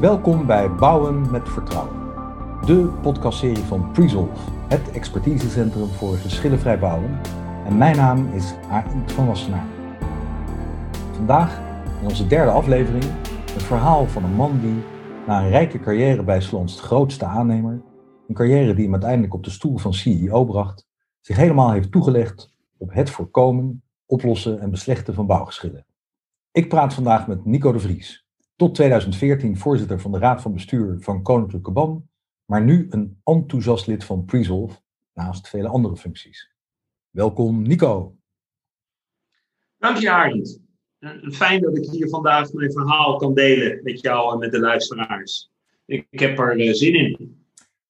Welkom bij Bouwen met Vertrouwen, de podcastserie van Presolve, het expertisecentrum voor geschillenvrij bouwen. En mijn naam is Arend van Wassenaar. Vandaag, in onze derde aflevering, het verhaal van een man die na een rijke carrière bij Slons grootste aannemer, een carrière die hem uiteindelijk op de stoel van CEO bracht, zich helemaal heeft toegelegd op het voorkomen, oplossen en beslechten van bouwgeschillen. Ik praat vandaag met Nico de Vries, tot 2014 voorzitter van de Raad van Bestuur van Koninklijke BAM, maar nu een enthousiast lid van Presolve, naast vele andere functies. Welkom Nico. Dank je Arend. Fijn dat ik hier vandaag mijn verhaal kan delen met jou en met de luisteraars. Ik, ik heb er eh, zin in.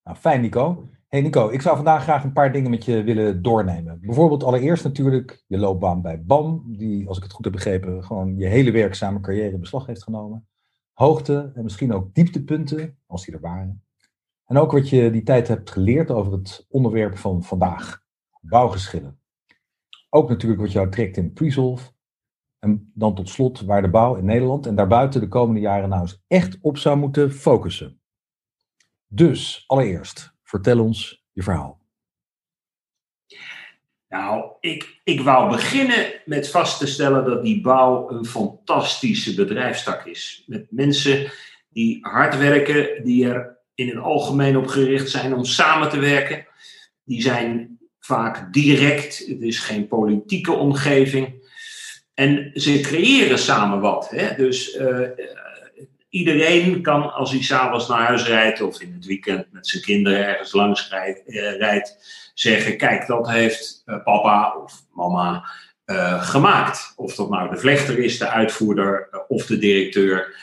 Nou, fijn Nico. Hey Nico, ik zou vandaag graag een paar dingen met je willen doornemen. Bijvoorbeeld allereerst natuurlijk je loopbaan bij BAM, die, als ik het goed heb begrepen, gewoon je hele werkzame carrière in beslag heeft genomen hoogte en misschien ook dieptepunten, als die er waren. En ook wat je die tijd hebt geleerd over het onderwerp van vandaag, bouwgeschillen. Ook natuurlijk wat jou trekt in Presolve. En dan tot slot waar de bouw in Nederland en daarbuiten de komende jaren nou eens echt op zou moeten focussen. Dus allereerst, vertel ons je verhaal. Nou, ik, ik wou beginnen met vast te stellen dat die bouw een fantastische bedrijfstak is. Met mensen die hard werken, die er in het algemeen op gericht zijn om samen te werken. Die zijn vaak direct, het is geen politieke omgeving. En ze creëren samen wat. Hè? Dus uh, iedereen kan, als hij s'avonds naar huis rijdt of in het weekend met zijn kinderen ergens langs rijdt, uh, rijdt zeggen: kijk, dat heeft uh, papa of mama uh, gemaakt. Of dat nou de vlechter is, de uitvoerder uh, of de directeur.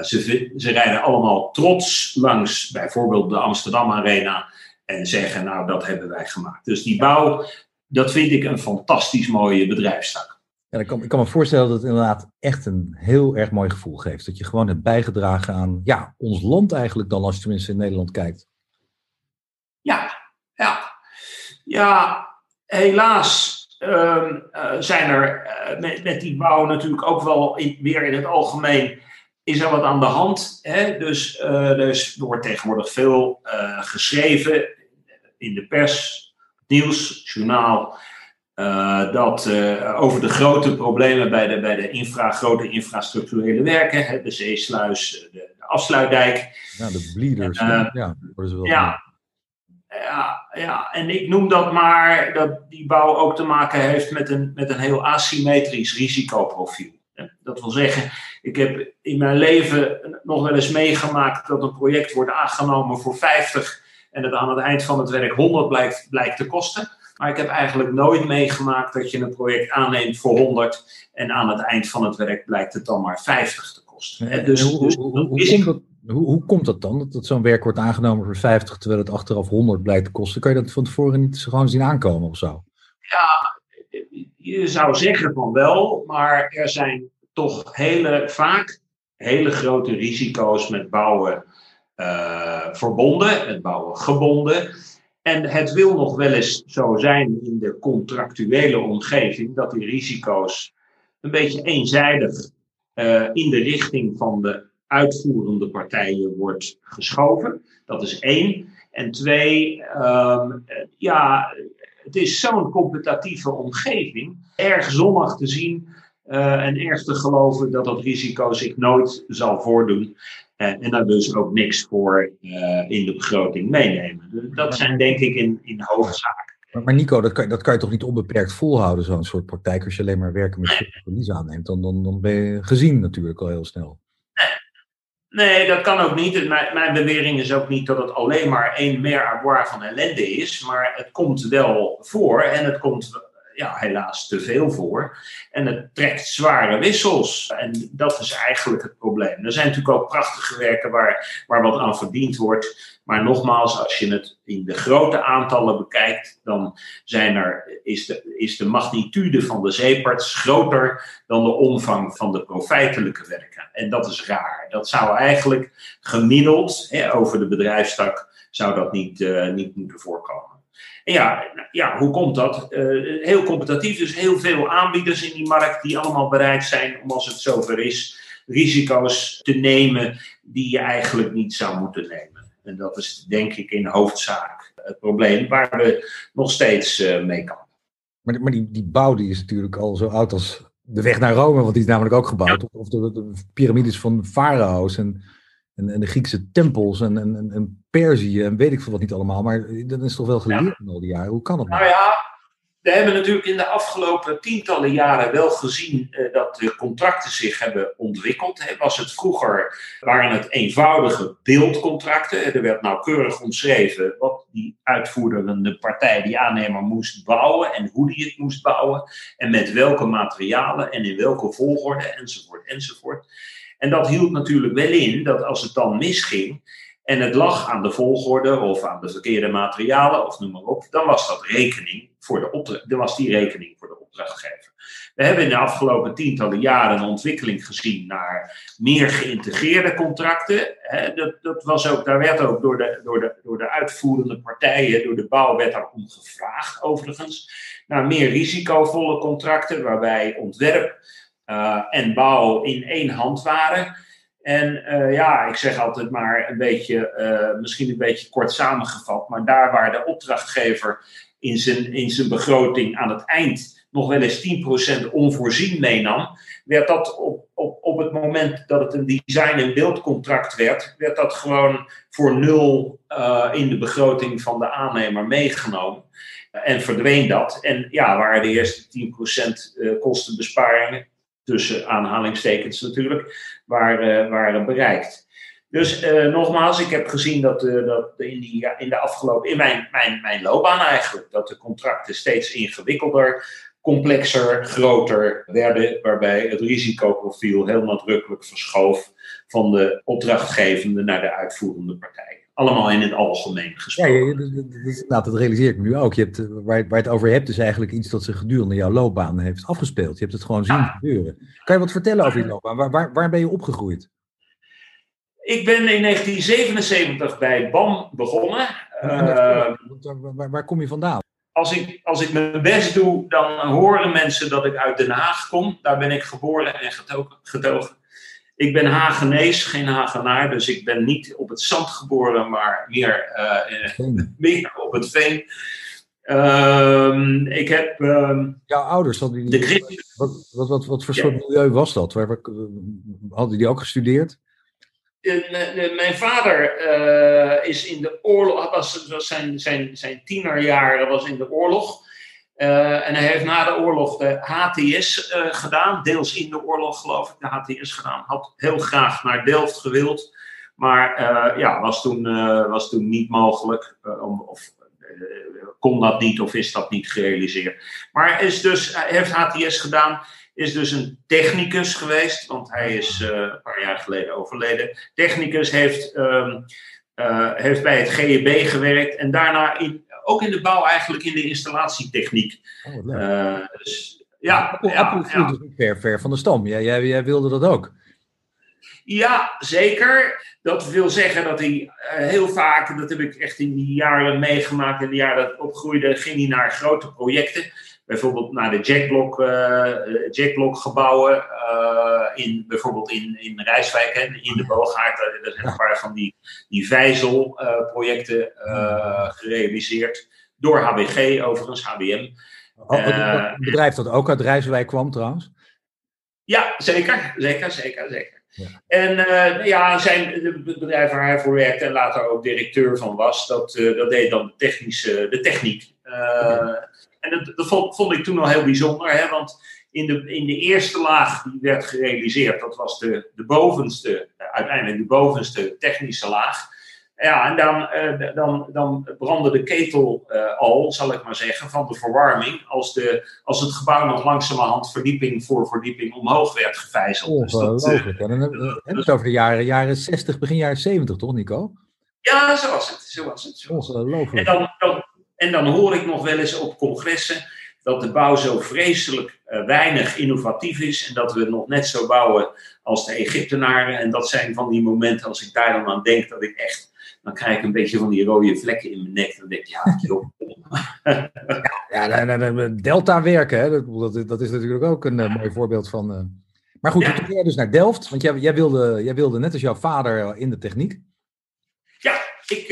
ze, ze rijden allemaal trots langs bijvoorbeeld de Amsterdam Arena en zeggen: Nou, dat hebben wij gemaakt. Dus die bouw, dat vind ik een fantastisch mooie bedrijfstak. Ja, ik, kan, ik kan me voorstellen dat het inderdaad echt een heel erg mooi gevoel geeft. Dat je gewoon hebt bijgedragen aan ja, ons land eigenlijk dan, als je tenminste in Nederland kijkt. Ja, ja. Ja, helaas uh, zijn er uh, met, met, die bouw natuurlijk ook wel in, weer in het algemeen is er wat aan de hand. Hè? Dus uh, er wordt tegenwoordig veel geschreven in de pers, nieuws, journaal. Dat over de grote problemen bij de, bij de infra, grote infrastructurele werken, hè? de zeesluis, de, de afsluitdijk. Ja, de bleeders. ja, ja, ja, ja, en ik noem dat maar dat die bouw ook te maken heeft met een, met een heel asymmetrisch risicoprofiel. Dat wil zeggen, ik heb in mijn leven nog wel eens meegemaakt dat een project wordt aangenomen voor 50 en het aan het eind van het werk 100 blijkt, blijkt te kosten. Maar ik heb eigenlijk nooit meegemaakt dat je een project aanneemt voor 100 en aan het eind van het werk blijkt het dan maar 50 te kosten. Dus, hoe, dus, hoe, hoe, komt dat, hoe, hoe komt dat dan? Dat, dat zo'n werk wordt aangenomen voor 50 terwijl het achteraf 100 blijkt te kosten. Kan je dat van tevoren niet gewoon zien aankomen of zo? Ja, je zou zeggen van wel, maar er zijn toch hele, vaak hele grote risico's met bouwen uh, verbonden, met bouwen gebonden. En het wil nog wel eens zo zijn in de contractuele omgeving dat die risico's een beetje eenzijdig uh, in de richting van de uitvoerende partijen wordt geschoven. Dat is één. En twee, um, ja, het is zo'n competitieve omgeving. Erg zonnig te zien uh, en erg te geloven dat dat risico zich nooit zal voordoen. Uh, en daar dus ook niks voor uh, in de begroting meenemen. Dat zijn denk ik in, in hoofdzaak. Maar, maar Nico, dat kan, dat kan je toch niet onbeperkt volhouden, zo'n soort praktijk, als je alleen maar werken met verlies aanneemt. Dan, dan, dan ben je gezien natuurlijk al heel snel. Nee, dat kan ook niet. Mijn, mijn bewering is ook niet dat het alleen maar één mer avoir van ellende is. Maar het komt wel voor en het komt ja, helaas te veel voor. En het trekt zware wissels. En dat is eigenlijk het probleem. Er zijn natuurlijk ook prachtige werken waar, waar wat aan verdiend wordt. Maar nogmaals, als je het in de grote aantallen bekijkt, dan zijn er, is, de, is de magnitude van de zeeparts groter dan de omvang van de profijtelijke werken. En dat is raar. Dat zou eigenlijk gemiddeld hè, over de bedrijfstak zou dat niet, uh, niet moeten voorkomen. En ja, ja, hoe komt dat? Uh, heel competitief, dus heel veel aanbieders in die markt die allemaal bereid zijn om als het zover is risico's te nemen die je eigenlijk niet zou moeten nemen. En dat is denk ik in hoofdzaak het probleem waar we nog steeds mee kampen. Maar, maar die, die bouw die is natuurlijk al zo oud als de weg naar Rome, want die is namelijk ook gebouwd. Of de, de, piramides van farao's en, en, en, de Griekse tempels en, en, en Perzië en weet ik veel wat niet allemaal. Maar dat is toch wel geleerd in al die jaren. Hoe kan dat nou? Nou ja, we hebben natuurlijk in de afgelopen tientallen jaren wel gezien uh, dat de contracten zich hebben ontwikkeld. Was het vroeger, waren het eenvoudige beeldcontracten. Er werd nauwkeurig omschreven wat die uitvoerende partij, die aannemer, moest bouwen en hoe die het moest bouwen. En met welke materialen en in welke volgorde enzovoort enzovoort. En dat hield natuurlijk wel in dat als het dan misging, en het lag aan de volgorde of aan de verkeerde materialen of noem maar op, dan was dat rekening voor de opdracht, dan was die rekening voor de opdrachtgever. We hebben in de afgelopen tientallen jaren een ontwikkeling gezien naar meer geïntegreerde contracten. dat, dat was ook, daar werd ook door de, door, de, door de uitvoerende partijen, door de bouw, werd daarom gevraagd overigens. Naar meer risicovolle contracten, waarbij ontwerp en bouw in één hand waren. En uh, ja, ik zeg altijd maar een beetje, uh, misschien een beetje kort samengevat, maar daar waar de opdrachtgever in zijn, in zijn begroting aan het eind nog wel eens 10% onvoorzien meenam, werd dat op, op, op het moment dat het een design- en beeldcontract werd, werd dat gewoon voor nul in de begroting van de aannemer meegenomen. En verdween dat. En ja, waren de eerste 10% kostenbesparingen tussen aanhalingstekens natuurlijk, waren, waren bereikt. Dus uh, nogmaals, ik heb gezien dat, uh, dat in, die, in de afgelopen, in mijn, mijn, mijn loopbaan eigenlijk, dat de contracten steeds ingewikkelder, complexer, groter werden, waarbij het risicoprofiel heel nadrukkelijk verschoof van de opdrachtgevende naar de uitvoerende partij allemaal in het algemeen gesproken. Ja, ja nou, dat realiseer ik me nu ook. Je hebt, eh, waar, waar je het over hebt is eigenlijk iets dat zich gedurende jouw loopbaan heeft afgespeeld. Je hebt het gewoon zien gebeuren. Kan je wat vertellen over die loopbaan? Waar, waar, waar ben je opgegroeid? Ik ben in 1977 bij BAM begonnen. Uh, waar, waar, kom je vandaan? Als ik, als ik mijn best doe, dan horen mensen dat ik uit Den Haag kom. Daar ben ik geboren en getogen. Ik ben Hagenees, geen Hagenaar, dus ik ben niet op het zand geboren, maar meer, uh, meer op het veen. Um, ik heb. Um, Jouw ouders hadden die. De wat, wat, wat, wat voor soort milieu was dat? Waar, hadden die ook gestudeerd? mijn vader uh, is in de oorlog, was, was zijn, zijn, zijn tienerjaren was in de oorlog. Uh, en hij heeft na de oorlog de HTS uh, gedaan, deels in de oorlog geloof ik, de HTS gedaan. Had heel graag naar Delft gewild, maar uh, ja, was toen, was toen niet mogelijk. Of kon dat niet of is dat niet gerealiseerd. Maar is dus, hij heeft HTS gedaan, is dus een technicus geweest, want hij is een paar jaar geleden overleden. Technicus heeft, um, heeft bij het GEB gewerkt en daarna in ook in de bouw eigenlijk in de installatietechniek. Oh, uh, dus, ja, ja, ja. Dus ver, ver van de stam. Jij, jij, jij wilde dat ook. Ja, zeker. Dat wil zeggen dat hij uh, heel vaak, dat heb ik echt in die jaren meegemaakt, in de jaren dat ik opgroeide, ging hij naar grote projecten. Bijvoorbeeld naar de Jackblock, uh, Jackblock gebouwen, uh, in, bijvoorbeeld in, in Rijswijk, hè, in de Boogaard. Er zijn een paar van die, die Vijzel-projecten gerealiseerd. Door HBG overigens, HBM. Een bedrijf dat ook uit Rijswijk kwam trouwens? Ja, zeker, zeker, zeker, zeker. Ja. En uh, ja, zijn, het bedrijf waar hij voor werkte en later ook directeur van was, dat, uh, dat deed dan de, technische, de techniek. Uh, en dat, dat vond, vond, ik toen al heel bijzonder, hè, want in de, in de eerste laag die werd gerealiseerd, dat was de, de bovenste, uiteindelijk de bovenste technische laag. Ja, en dan, uh, dan, dan brandde de ketel uh, al, zal ik maar zeggen, van de verwarming. Als, de, als het gebouw nog langzamerhand verdieping voor verdieping omhoog werd gevijzeld. Dus dat, en dan hebben we het over de jaren, jaren 60, begin jaren 70, toch, Nico? Ja, zo was het. Zo was het zo was het. En, dan, dan, en dan hoor ik nog wel eens op congressen dat de bouw zo vreselijk uh, weinig innovatief is en dat we nog net zo bouwen als de Egyptenaren. En dat zijn van die momenten, als ik daar dan aan denk, dat ik echt dan krijg ik een beetje van die rode vlekken in mijn nek. Dan denk ik, ja, joh. ja, ja Delta werken, hè? Dat, dat, is natuurlijk ook een uh, mooi voorbeeld van. Uh, Maar goed, toen ging jij dus naar Delft, want jij, jij, wilde, jij wilde net als jouw vader in de techniek. Ja, ik,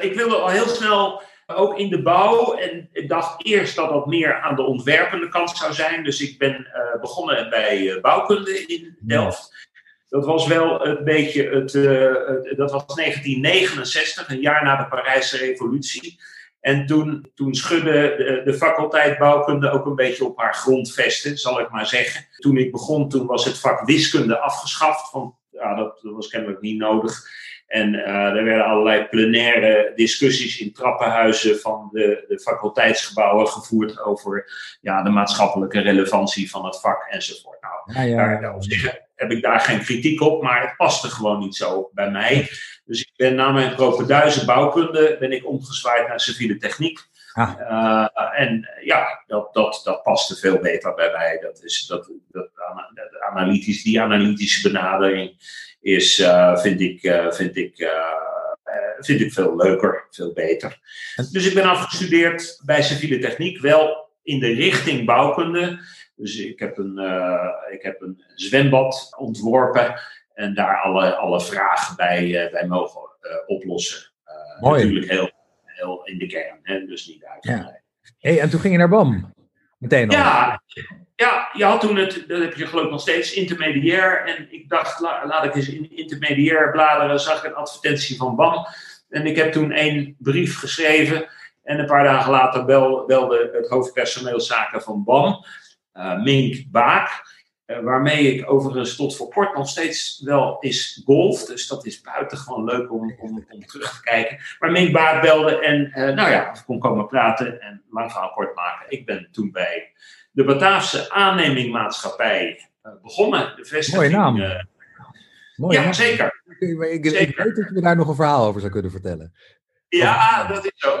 ik wilde al heel snel ook in de bouw. En ik dacht eerst dat dat meer aan de ontwerpende kant zou zijn. Dus ik ben uh, begonnen bij uh, bouwkunde in Delft. Dat was wel een beetje het, uh, dat was 1969, een jaar na de Parijse Revolutie. En toen, toen schudde de, de, faculteit bouwkunde ook een beetje op haar grondvesten, zal ik maar zeggen. Toen ik begon, toen was het vak wiskunde afgeschaft. Want ja, dat, dat was kennelijk niet nodig. En uh, er werden allerlei plenaire discussies in trappenhuizen van de, de faculteitsgebouwen gevoerd over ja, de maatschappelijke relevantie van het vak enzovoort. Nou, ja, ja. Daar, op zich heb ik daar geen kritiek op, maar het paste gewoon niet zo bij mij. Dus ik ben na mijn propeduize bouwkunde ben ik omgezwaaid naar civiele techniek. Ah. Uh, en ja, dat, dat, dat paste veel beter bij mij. Dat is, dat, dat, dat analytisch, die analytische benadering is, uh, vind ik, uh, vind ik, uh, vind ik veel leuker, veel beter. Dus ik ben afgestudeerd bij civiele techniek, wel in de richting bouwkunde. Dus ik heb een, ik heb een zwembad ontworpen en daar alle, alle vragen bij, bij mogen oplossen. Mooi. Natuurlijk heel, heel in de kern, hè, dus niet uitgebreid. Ja. Hey, en toen ging je naar BAM? Meteen al. Ja, ja, je had toen het, dat heb je geloof ik nog steeds, intermediair. En ik dacht, laat ik eens in intermediair bladeren, zag ik een advertentie van BAM. En ik heb toen één brief geschreven. En een paar dagen later belde het hoofdpersoneelszaken van BAM, uh, Mink Baak. Uh, waarmee ik overigens tot voor kort nog steeds wel is golf. Dus dat is buitengewoon leuk om, om, om terug te kijken. Maar Mink Baak belde en uh, nou ja, kon komen praten. En lang verhaal kort maken. Ik ben toen bij de Bataafse aannemingmaatschappij uh, begonnen. De vestiging, Mooie naam. Uh, Mooie ja, naam. zeker. Ik, ik, zeker. ik, weet dat je daar nog een verhaal over zou kunnen vertellen. Ja, dat is zo.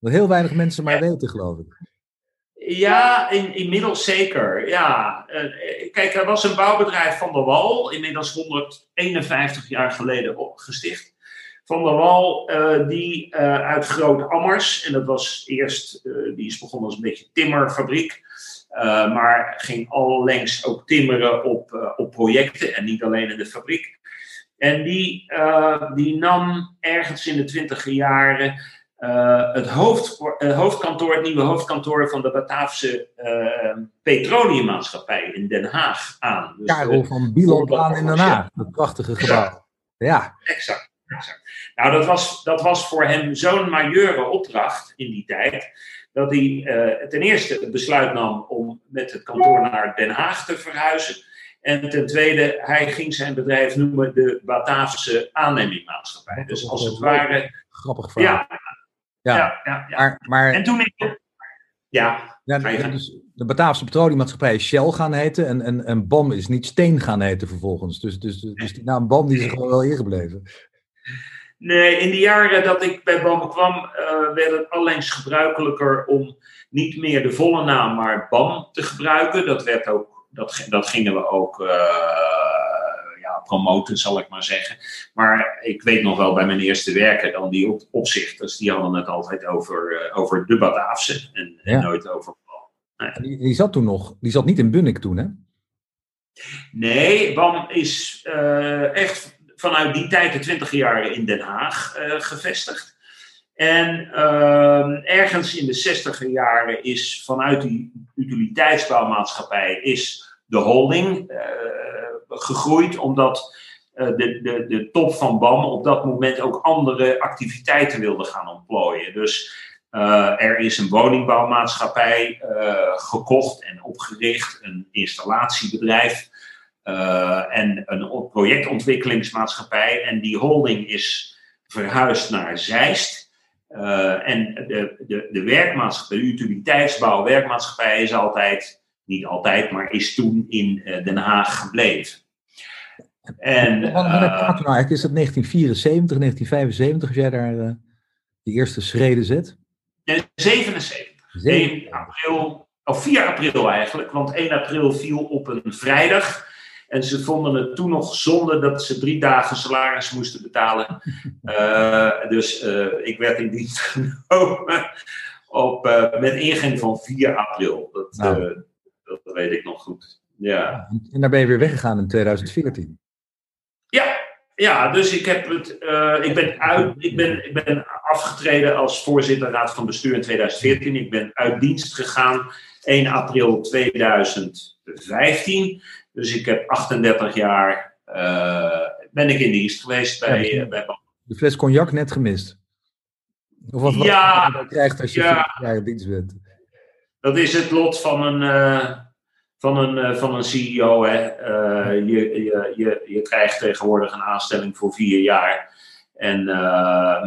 Dat heel weinig mensen maar ja. weten, geloof ik. Ja, in, inmiddels zeker. Ja. Uh, kijk, er was een bouwbedrijf van der Wal, inmiddels 151 jaar geleden opgesticht. Van der Wal, uh, die uh, uit Groot-Ammers, en dat was eerst, die is begonnen als een beetje timmerfabriek. Maar ging allengs ook timmeren op, op projecten en niet alleen in de fabriek. En die, die nam ergens in de twintiger jaren het hoofd, hoofdkantoor, het nieuwe hoofdkantoor van de Bataafse Petroleummaatschappij in Den Haag aan. Dus Karel van Bieloplaan in Den Haag, dat prachtige gebouw. Ja, exact. exact. Nou, dat was, dat was voor hem zo'n majeure opdracht in die tijd dat hij uh, ten eerste het besluit nam om met het kantoor naar Den Haag te verhuizen. En ten tweede, hij ging zijn bedrijf noemen de Bataafse aannemingmaatschappij. Dus als het ware. Grappig verhaal. Ja, ja, ja. ja, ja. Maar, maar, en toen ik. Ja, dus de Bataafse petroleummaatschappij is Shell gaan heten. En, en, en BAM is niet Steen gaan heten vervolgens. Dus, dus, dus die naam BAM die is er gewoon wel ingebleven. Nee, in de jaren dat ik bij BAM kwam, uh, werd het allengs gebruikelijker om niet meer de volle naam, maar BAM te gebruiken. Dat, werd ook, dat, dat gingen we ook uh, ja, promoten, zal ik maar zeggen. Maar ik weet nog wel bij mijn eerste werken, dan die op, opzichters, die hadden het altijd over, uh, over de Bataafse en, ja. en, nooit over. Nee. Die, die, zat toen nog, die zat niet in Bunnik toen, hè? Nee, BAM is echt vanuit die tijd, de twintig jaren, in Den Haag uh, gevestigd. En uh, ergens in de zestiger jaren is vanuit die utiliteitsbouwmaatschappij is de holding uh, gegroeid, omdat de, de, de top van BAM op dat moment ook andere activiteiten wilde gaan ontplooien. Dus er is een woningbouwmaatschappij gekocht en opgericht, een installatiebedrijf. En een projectontwikkelingsmaatschappij. En die holding is verhuisd naar Zeist. En de, de, de werkmaatschappij, de utiliteitsbouw werkmaatschappij is altijd, niet altijd, maar is toen in uh, Den Haag gebleven. En, Wanneer praten nou eigenlijk? Is het 1974, 1975 als jij daar de eerste schreden zet? 77. 1 april, of 4 april eigenlijk, want 1 april viel op een vrijdag. En ze vonden het toen nog zonde dat ze drie dagen salaris moesten betalen. Uh, dus uh, ik werd in dienst genomen op, uh, met ingang van 4 april. Dat, nou. Dat weet ik nog goed. Ja. En daar ben je weer weggegaan in 2014. Ja, ja dus ik, heb het, uh, ik, ben uit, ik, ben, ik ben afgetreden als voorzitter raad van bestuur in 2014. Ik ben uit dienst gegaan 1 april 2015. Dus ik heb 38 jaar uh, ben ik in dienst geweest bij, ja, bij De fles cognac net gemist. Of wat, wat ja, je krijgt als je ja, jaar in dienst bent. Dat is het lot van een, uh, van een, uh, van een CEO. Hè. Uh, je, je, je, je krijgt tegenwoordig een aanstelling voor vier jaar. En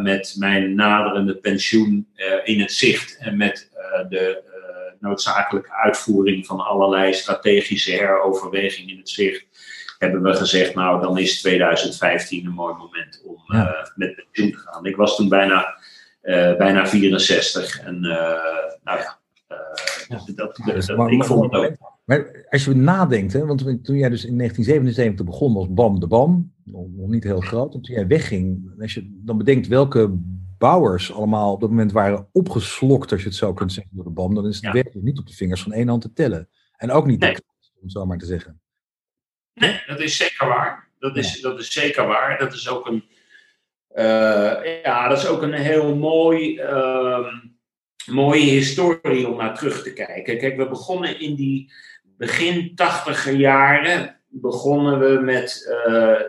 met mijn naderende pensioen in het zicht en met de noodzakelijke uitvoering van allerlei strategische heroverwegingen in het zicht, hebben we gezegd, nou dan is 2015 een mooi moment om ja. met pensioen te gaan. Ik was toen bijna, bijna 64 en nou ja, ja. Dat, dat, dus, dat, maar, ik vond het ook. Maar als je nadenkt, hè, want toen jij dus in 1977 begon was BAM de BAM, nog, nog niet heel groot, en toen jij wegging, als je dan bedenkt welke bouwers allemaal op dat moment waren opgeslokt, als je het zo kunt zeggen, door de BAM, dan is het ja. werkelijk niet op de vingers van één hand te tellen. En ook niet, nee. de, om het zo maar te zeggen. Nee, dat is zeker waar. Dat is, ja. dat is zeker waar. Dat is ook een, uh, ja, dat is ook een heel mooi... Uh, mooie historie om naar terug te kijken. Kijk, we begonnen in die begin tachtiger jaren, begonnen we met, uh,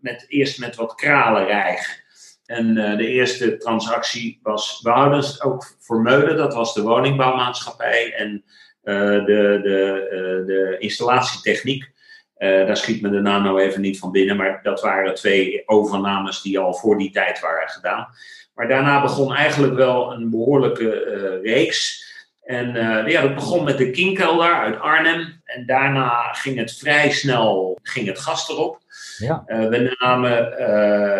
met eerst met wat kralenrijgen. En uh, de eerste transactie was, we houden het ook voor Meulen, dat was de woningbouwmaatschappij en de, de, de installatietechniek. daar schiet me de naam nou even niet van binnen, maar dat waren twee overnames die al voor die tijd waren gedaan. Maar daarna begon eigenlijk wel een behoorlijke uh, reeks. En uh, ja, dat begon met de Kinkelder uit Arnhem. En daarna ging het vrij snel ging het gas erop. Ja. Uh, we namen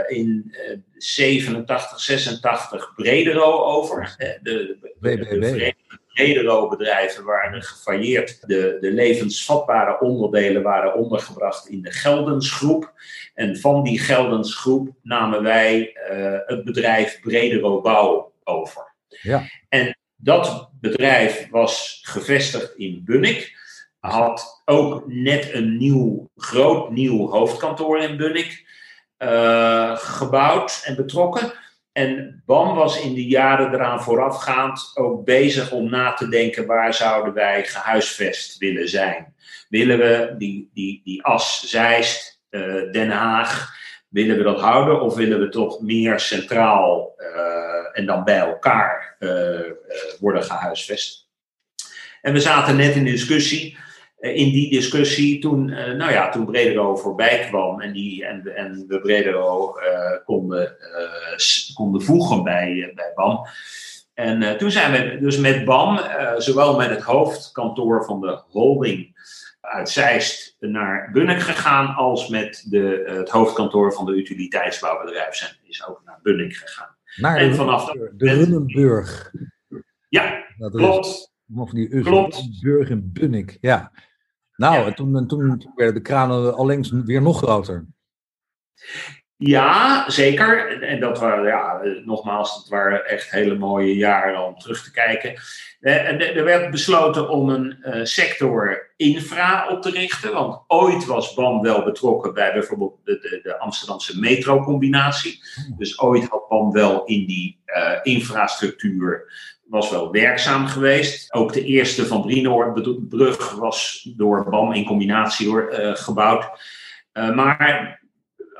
in 87, 86 Bredero over. De, de, de, de Bredero-bedrijven waren gefailleerd. De, de levensvatbare onderdelen waren ondergebracht in de Geldensgroep. En van die Geldensgroep namen wij uh, het bedrijf Bredero Bouw over. Ja. En dat bedrijf was gevestigd in Bunnik. Had ook net een nieuw, groot nieuw hoofdkantoor in Bunnik uh, gebouwd en betrokken. En BAM was in de jaren eraan voorafgaand ook bezig om na te denken waar zouden wij gehuisvest willen zijn. Willen we die, die, die as Zeist, uh, Den Haag, willen we dat houden of willen we toch meer centraal uh, en dan bij elkaar uh, worden gehuisvest? En we zaten net in discussie in die discussie toen, uh, nou ja, toen Bredero voorbij kwam en, die, en, en we Bredero uh, konden, konden voegen bij, bij BAM. En toen zijn we dus met BAM, zowel met het hoofdkantoor van de holding uit Zeist naar Bunnik gegaan, als met de, het hoofdkantoor van de utiliteitsbouwbedrijf zijn, is ook naar Bunnik gegaan. Naar en de, vanaf de Runnenburg. Ja, dat klopt. Is, of die Klopt. Burg Bunnik, ja. Nou, Ja. en toen, en toen, toen werden de kranen allengs weer nog groter. Ja, zeker. En dat waren, ja, nogmaals, dat waren echt hele mooie jaren om terug te kijken. Eh, en Er werd besloten om een uh, sector infra op te richten. Want ooit was BAM wel betrokken bij bijvoorbeeld de, de, de Amsterdamse metrocombinatie. Dus ooit had BAM wel in die uh, infrastructuur was wel werkzaam geweest. Ook de eerste van Brienoordbrug was door BAM in combinatie uh, gebouwd. Uh, maar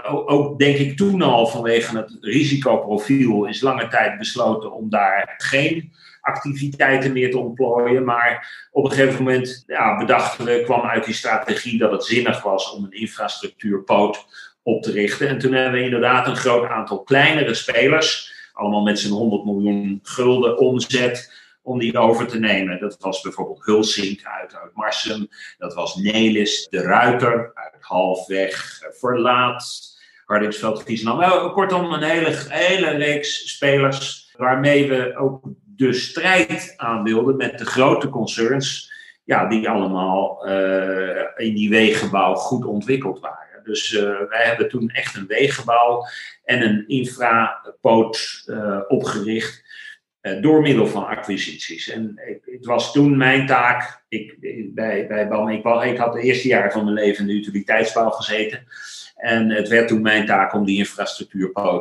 ook denk ik toen al vanwege het risicoprofiel is lange tijd besloten om daar geen activiteiten meer te ontplooien. Maar op een gegeven moment ja, bedachten we, kwam uit die strategie dat het zinnig was om een infrastructuurpoot op te richten. En toen hebben we inderdaad een groot aantal kleinere spelers, allemaal met z'n 100 miljoen gulden omzet, om die over te nemen. Dat was bijvoorbeeld Hulsink uit, uit Marsum, dat was Nelis de Ruiter uit Halfweg, Verlaat, Hardingsveld, Friesland. Nou, kortom, een hele, hele reeks spelers waarmee we ook de strijd aanbeelden met de grote concerns, ja, die allemaal uh, in die wegenbouw goed ontwikkeld waren. Dus uh, wij hebben toen echt een wegenbouw en een infrapoot uh, opgericht. door middel van acquisities. En het was toen mijn taak, ik, bij, bij BAM, ik, ik had het eerste jaar van mijn leven in de utiliteitsbouw gezeten. En het werd toen mijn taak om die infrastructuur uh,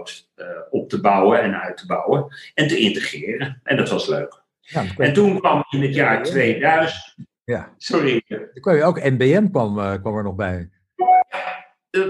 op te bouwen en uit te bouwen en te integreren. En dat was leuk. Ja, en toen kwam in het jaar 2000. Ja. Sorry. Toen kwam je ook NBM kwam, kwam er nog bij.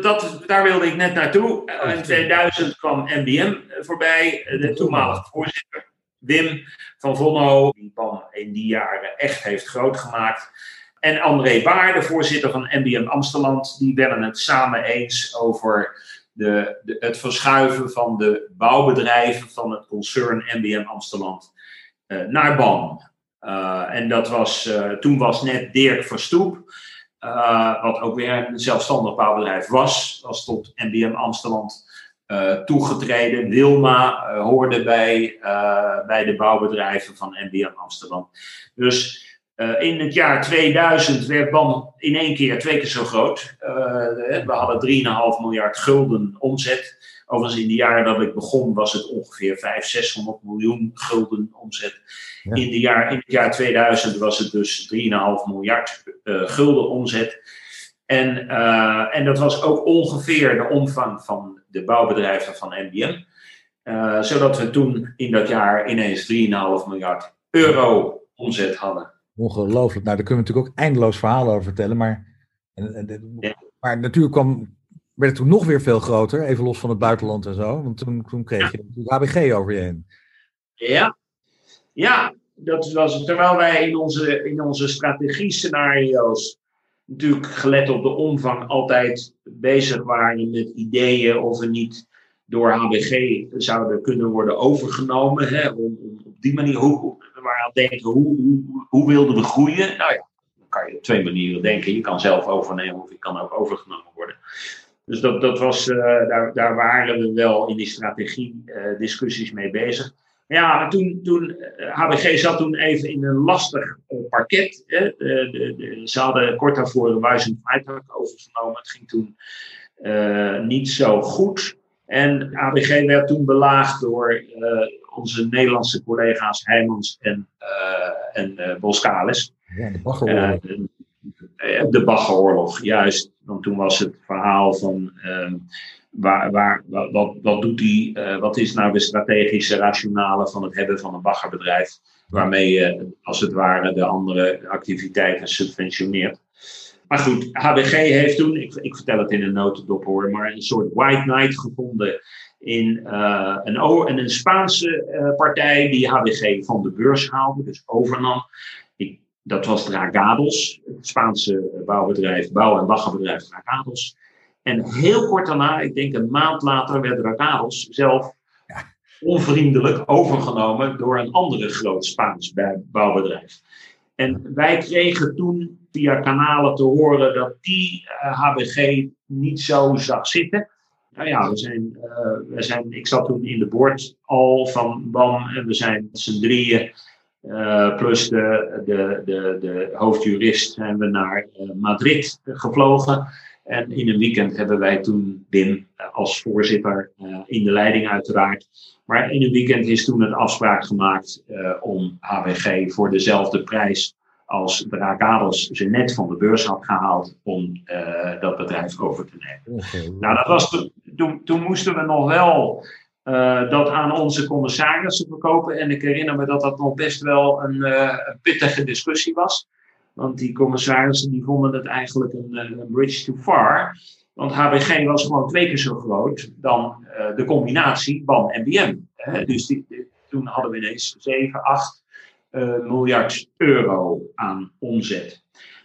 Dat, daar wilde ik net naartoe. Oh, in 2000 kwam NBM voorbij, de toenmalige voorzitter. Wim van Vonno, die PAM in die jaren echt heeft groot gemaakt. En André Baar, de voorzitter van NBM Amsterdam, die werden het samen eens over de, de, het verschuiven van de bouwbedrijven van het concern NBM Amsterdam uh, naar BAM. Uh, en dat was, uh, toen was net Dirk Verstoep, wat ook weer een zelfstandig bouwbedrijf was, was tot NBM Amsterdam toegetreden. Wilma hoorde bij, bij de bouwbedrijven van NBM Amsterdam. Dus in het jaar 2000 werd BAM in één keer twee keer zo groot. We hadden 3,5 miljard gulden omzet. Overigens, in de jaren dat ik begon was het ongeveer 500, 600 miljoen gulden omzet. In, de jaar, in het jaar 2000 was het dus 3,5 miljard uh, gulden omzet. En, en dat was ook ongeveer de omvang van de bouwbedrijven van NBM. zodat we toen in dat jaar ineens 3,5 miljard euro omzet hadden. Ongelooflijk. Nou, daar kunnen we natuurlijk ook eindeloos verhalen over vertellen. Maar, en, en, maar natuurlijk kwam, werd het toen nog weer veel groter. Even los van het buitenland en zo. Want toen, toen kreeg je natuurlijk ABG over je heen. Ja, ja dat was terwijl wij in onze, in onze strategie-scenario's natuurlijk gelet op de omvang altijd bezig waren met ideeën of we niet door HBG zouden kunnen worden overgenomen. Hè, om, om op die manier, hoe, aan denken, hoe, hoe, hoe wilden we groeien? Nou ja, dan kan je op twee manieren denken. Je kan zelf overnemen of je kan ook overgenomen worden. Dus dat, dat was, uh, daar, daar waren we wel in die strategie uh, discussies mee bezig. Ja, toen, toen HBG eh, zat toen even in een lastig parket. Hè. De, de, de, ze hadden kort daarvoor een Wijzen Freitag overgenomen. Het ging toen niet zo goed. En HBG werd toen belaagd door onze Nederlandse collega's Heijmans en, uh, en uh, Boskalis. Ja, de Baggeroorlog. Uh, de Baggeroorlog, juist. Want toen was het verhaal van ehm, waar, waar, wat, wat, doet die, wat is nou de strategische rationale van het hebben van een baggerbedrijf, waarmee je als het ware de andere activiteiten subventioneert. Maar goed, HBG heeft toen, ik, ik vertel het in een notendop hoor, maar een soort white knight gevonden in uh, een, een Spaanse partij die HBG van de beurs haalde, dus overnam. Dat was Dragados, het Spaanse bouwbedrijf, bouw- en baggerbedrijf Dragados. En heel kort daarna, ik denk een maand later, werd Dragados zelf onvriendelijk overgenomen door een andere groot Spaans bouwbedrijf. En wij kregen toen via kanalen te horen dat die HBG eh, niet zo zag zitten. Nou ja, we zijn, uh, we zijn, ik zat toen in de board al van BAM en we zijn met z'n drieën, uh, plus de, de, de, de hoofdjurist, zijn we naar uh, Madrid gevlogen. En in een weekend hebben wij toen Wim als voorzitter in de leiding uiteraard. Maar in een weekend is toen een afspraak gemaakt om HWG voor dezelfde prijs als Dragados ze net van de beurs had gehaald om uh, dat bedrijf over te nemen. Nou, dat was toen, toen moesten we nog wel uh, dat aan onze commissarissen verkopen. En ik herinner me dat dat nog best wel een, uh, pittige discussie was. Want die commissarissen die vonden het eigenlijk een, een bridge too far. Want HBG was gewoon twee keer zo groot dan de combinatie BAM en BM. dus toen hadden we ineens 7, 8 uh, miljard euro aan omzet.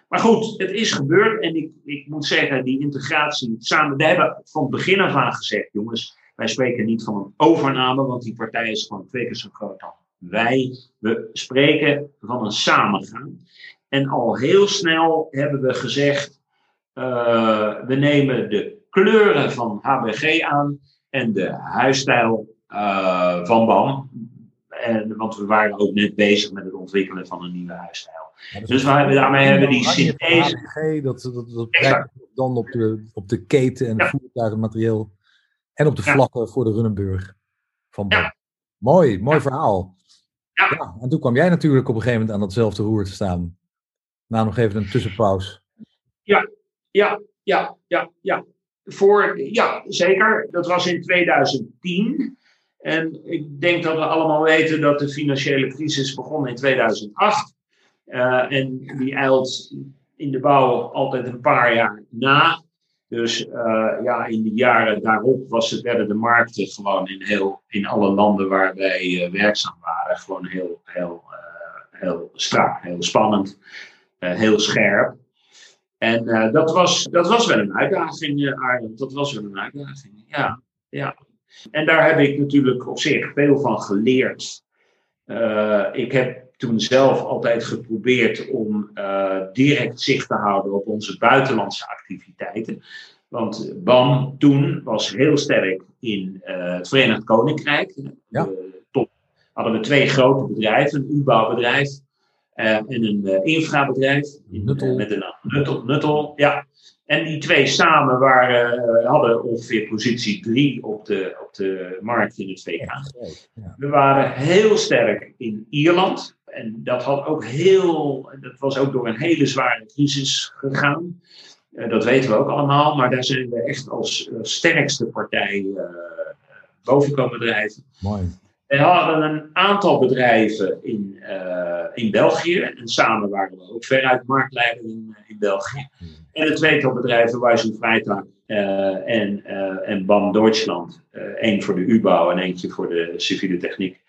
Maar goed, het is gebeurd en ik, ik moet zeggen, die integratie samen, we hebben van het begin af aan gezegd, jongens, wij spreken niet van een overname, want die partij is gewoon twee keer zo groot dan wij. We spreken van een samengaan. En al heel snel hebben we gezegd, uh, we nemen de kleuren van HBG aan en de huisstijl uh, van BAM. En, want we waren ook net bezig met het ontwikkelen van een nieuwe huisstijl. dus, dus we daarmee hebben die synthese. Dat, dat, dat, dat dan op de, op de keten en het voertuigenmaterieel. En op de vlakken voor de Runnenburg van ja. Mooi, mooi verhaal. Ja. ja. en toen kwam jij natuurlijk op een gegeven moment aan datzelfde roer te staan. Na nog even een tussenpauze. Ja, ja, ja, ja, ja. Voor, ja, zeker. Dat was in 2010. En ik denk dat we allemaal weten dat de financiële crisis begon in 2008. Uh, en die eilt in de bouw altijd een paar jaar na. Dus uh, ja, in de jaren daarop was het, werden de markten gewoon in, heel, in alle landen waar wij uh, werkzaam waren, gewoon heel, heel, uh, heel strak, heel spannend, heel scherp. En dat, was, dat was wel een uitdaging, Arjen. Dat was wel een uitdaging, ja. ja. En daar heb ik natuurlijk op zich veel van geleerd. Ik heb toen zelf altijd geprobeerd om uh, direct zicht te houden op onze buitenlandse activiteiten. Want BAM toen was heel sterk in uh, het Verenigd Koninkrijk. Ja. hadden we twee grote bedrijven, een U-bouwbedrijf uh, en een infrabedrijf. Nuttel. met de naam Nuttel, Nuttel, ja. En die twee samen waren, hadden ongeveer positie drie op de, op de markt in het VK. We waren heel sterk in Ierland. En dat, had ook heel, dat was ook door een hele zware crisis gegaan. Uh, dat weten we ook allemaal, maar daar zijn we echt als uh, sterkste partij boven komen drijven. Mooi. We hadden een aantal bedrijven in, in België en samen waren we ook veruit marktleider in, in België. En een tweetal bedrijven, Wijzen Vrijdag en, en BAM Duitsland. Eén voor de U-bouw en eentje voor de civiele techniek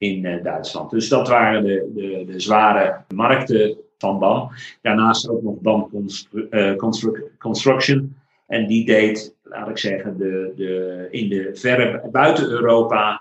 in uh, Duitsland. Dus dat waren de, de, de, zware markten van BAM. Daarnaast ook nog BAM Constru uh, Constru Construction. En die deed, laat ik zeggen, de, de, in de verre buiten Europa uh,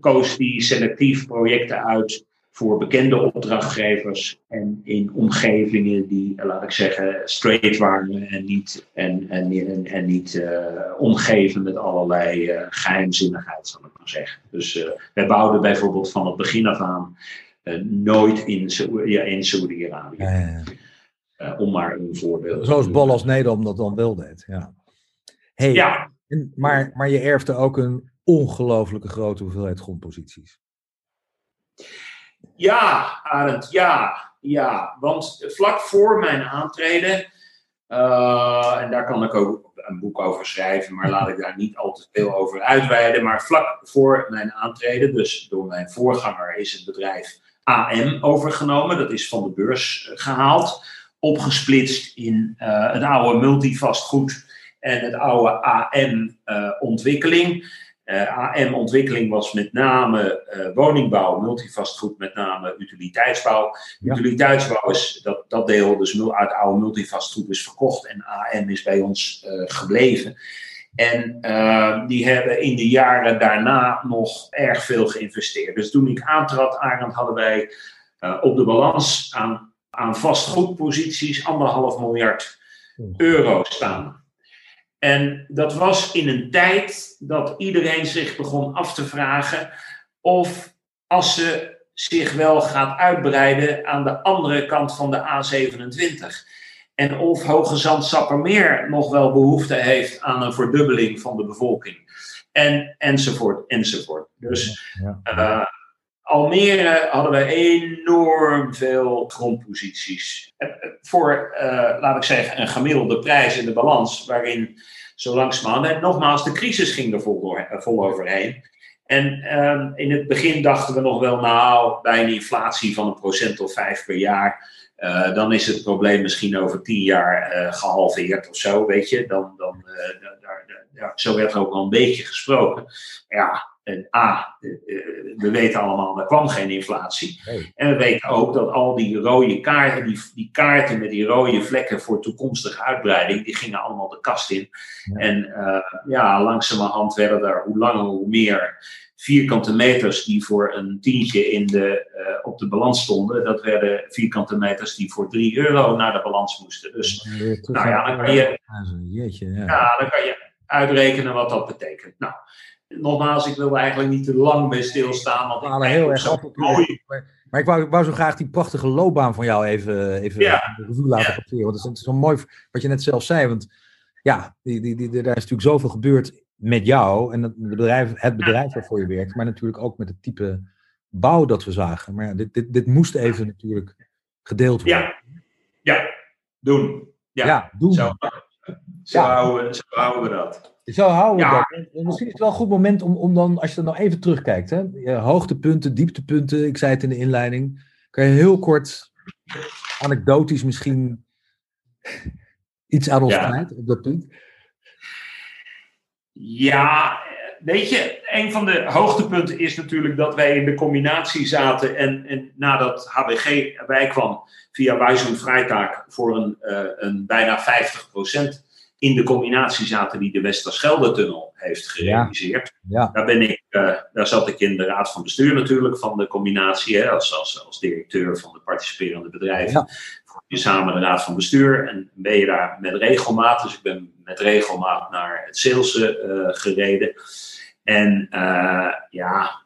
koos die selectief projecten uit voor bekende opdrachtgevers en in omgevingen die, laat ik zeggen, straight waren en niet, en, en, en, en niet uh, omgeven met allerlei uh, geheimzinnigheid, zal ik maar zeggen. Dus uh, wij bouwden bijvoorbeeld van het begin af aan nooit in, ja, in Saudi-Arabië. Ja, ja. om maar een voorbeeld Zoals Bol als Nederland dat dan wel deed. Ja. Hey, ja. En, maar, maar je erfde ook een ongelooflijke grote hoeveelheid grondposities. Ja, Arend, ja. Ja, want vlak voor mijn aantreden, uh, en daar kan ik ook een boek over schrijven, maar laat ik daar niet al te veel over uitweiden. Maar vlak voor mijn aantreden, dus door mijn voorganger, is het bedrijf AM overgenomen. Dat is van de beurs gehaald, opgesplitst in uh, het oude multivastgoed en het oude AM-ontwikkeling. AM-ontwikkeling was met name uh, woningbouw, multivastgoed, met name utiliteitsbouw. Ja. Utiliteitsbouw is dat, dat deel, dus uit oude multivastgoed, is verkocht en AM is bij ons uh, gebleven. En die hebben in de jaren daarna nog erg veel geïnvesteerd. Dus toen ik aantrad, Arend, hadden wij op de balans aan, aan vastgoedposities anderhalf miljard euro staan. En dat was in een tijd dat iedereen zich begon af te vragen of als ze zich wel gaat uitbreiden aan de andere kant van de A27. En of Hoge Zand Sappermeer nog wel behoefte heeft aan een verdubbeling van de bevolking. En, enzovoort, enzovoort. Dus Ja. uh, Almere hadden we enorm veel grondposities. Uh, voor, uh, laat ik zeggen, een gemiddelde prijs in de balans, waarin zo langzamerhand. En nogmaals, de crisis ging er vol, door, vol overheen. En um, in het begin dachten we nog wel, nou, bij een inflatie van een procent of vijf per jaar, dan is het probleem misschien over tien jaar gehalveerd of zo, weet je. Dan, dan, daar, daar, zo werd er ook al een beetje gesproken. Ja, en A, we weten allemaal, er kwam geen inflatie. Nee. En we weten ook dat al die rode kaarten, die, die kaarten met die rode vlekken voor toekomstige uitbreiding, die gingen allemaal de kast in. Ja. En uh, ja, langzamerhand werden er hoe langer hoe meer vierkante meters die voor een tientje in de, uh, op de balans stonden. Dat werden vierkante meters die voor 3 euro naar de balans moesten. Dus nou ja, dan kan je, ja. ja, dan kan je uitrekenen wat dat betekent. Nou, nogmaals, ik wil eigenlijk niet te lang bij stilstaan. Want We halen heel erg op. mooi. Maar, ik wou, ik wou zo graag die prachtige loopbaan van jou even, even Ja. de revue laten Ja. passeren. Want het is, het is zo mooi wat je net zelf zei. Want ja, die, die, die, daar is natuurlijk zoveel gebeurd met jou en het bedrijf, het bedrijf waarvoor je werkt, maar natuurlijk ook met het type bouw dat we zagen. Maar ja, dit, dit, dit moest even natuurlijk gedeeld worden. Ja, ja. doen. Ja, Ja, doen. Zo, zo, Ja. houden, zo houden we dat. Zo houden we Ja. dat. En- en Misschien is het wel een goed moment om, om dan, als je er nou even terugkijkt, hè, hoogtepunten, dieptepunten, ik zei het in de inleiding, kan je heel kort, anekdotisch misschien, iets aan ons Ja. kwijt op dat punt? Ja, eh, weet je, een van de hoogtepunten is natuurlijk dat wij in de combinatie zaten en, en nadat HBG erbij kwam via Wijzen Vrijtaak voor een, eh, een bijna 50% in de combinatie zaten die de Westerschelde-tunnel heeft gerealiseerd. Ja, Daar, ben ik, eh, daar zat ik in de raad van bestuur natuurlijk van de combinatie, hè, als, als, als directeur van de participerende bedrijven. Ja. Je samen de raad van bestuur en ben je daar met regelmaat. Dus ik ben met regelmaat naar het sales eh, gereden. En eh, ja,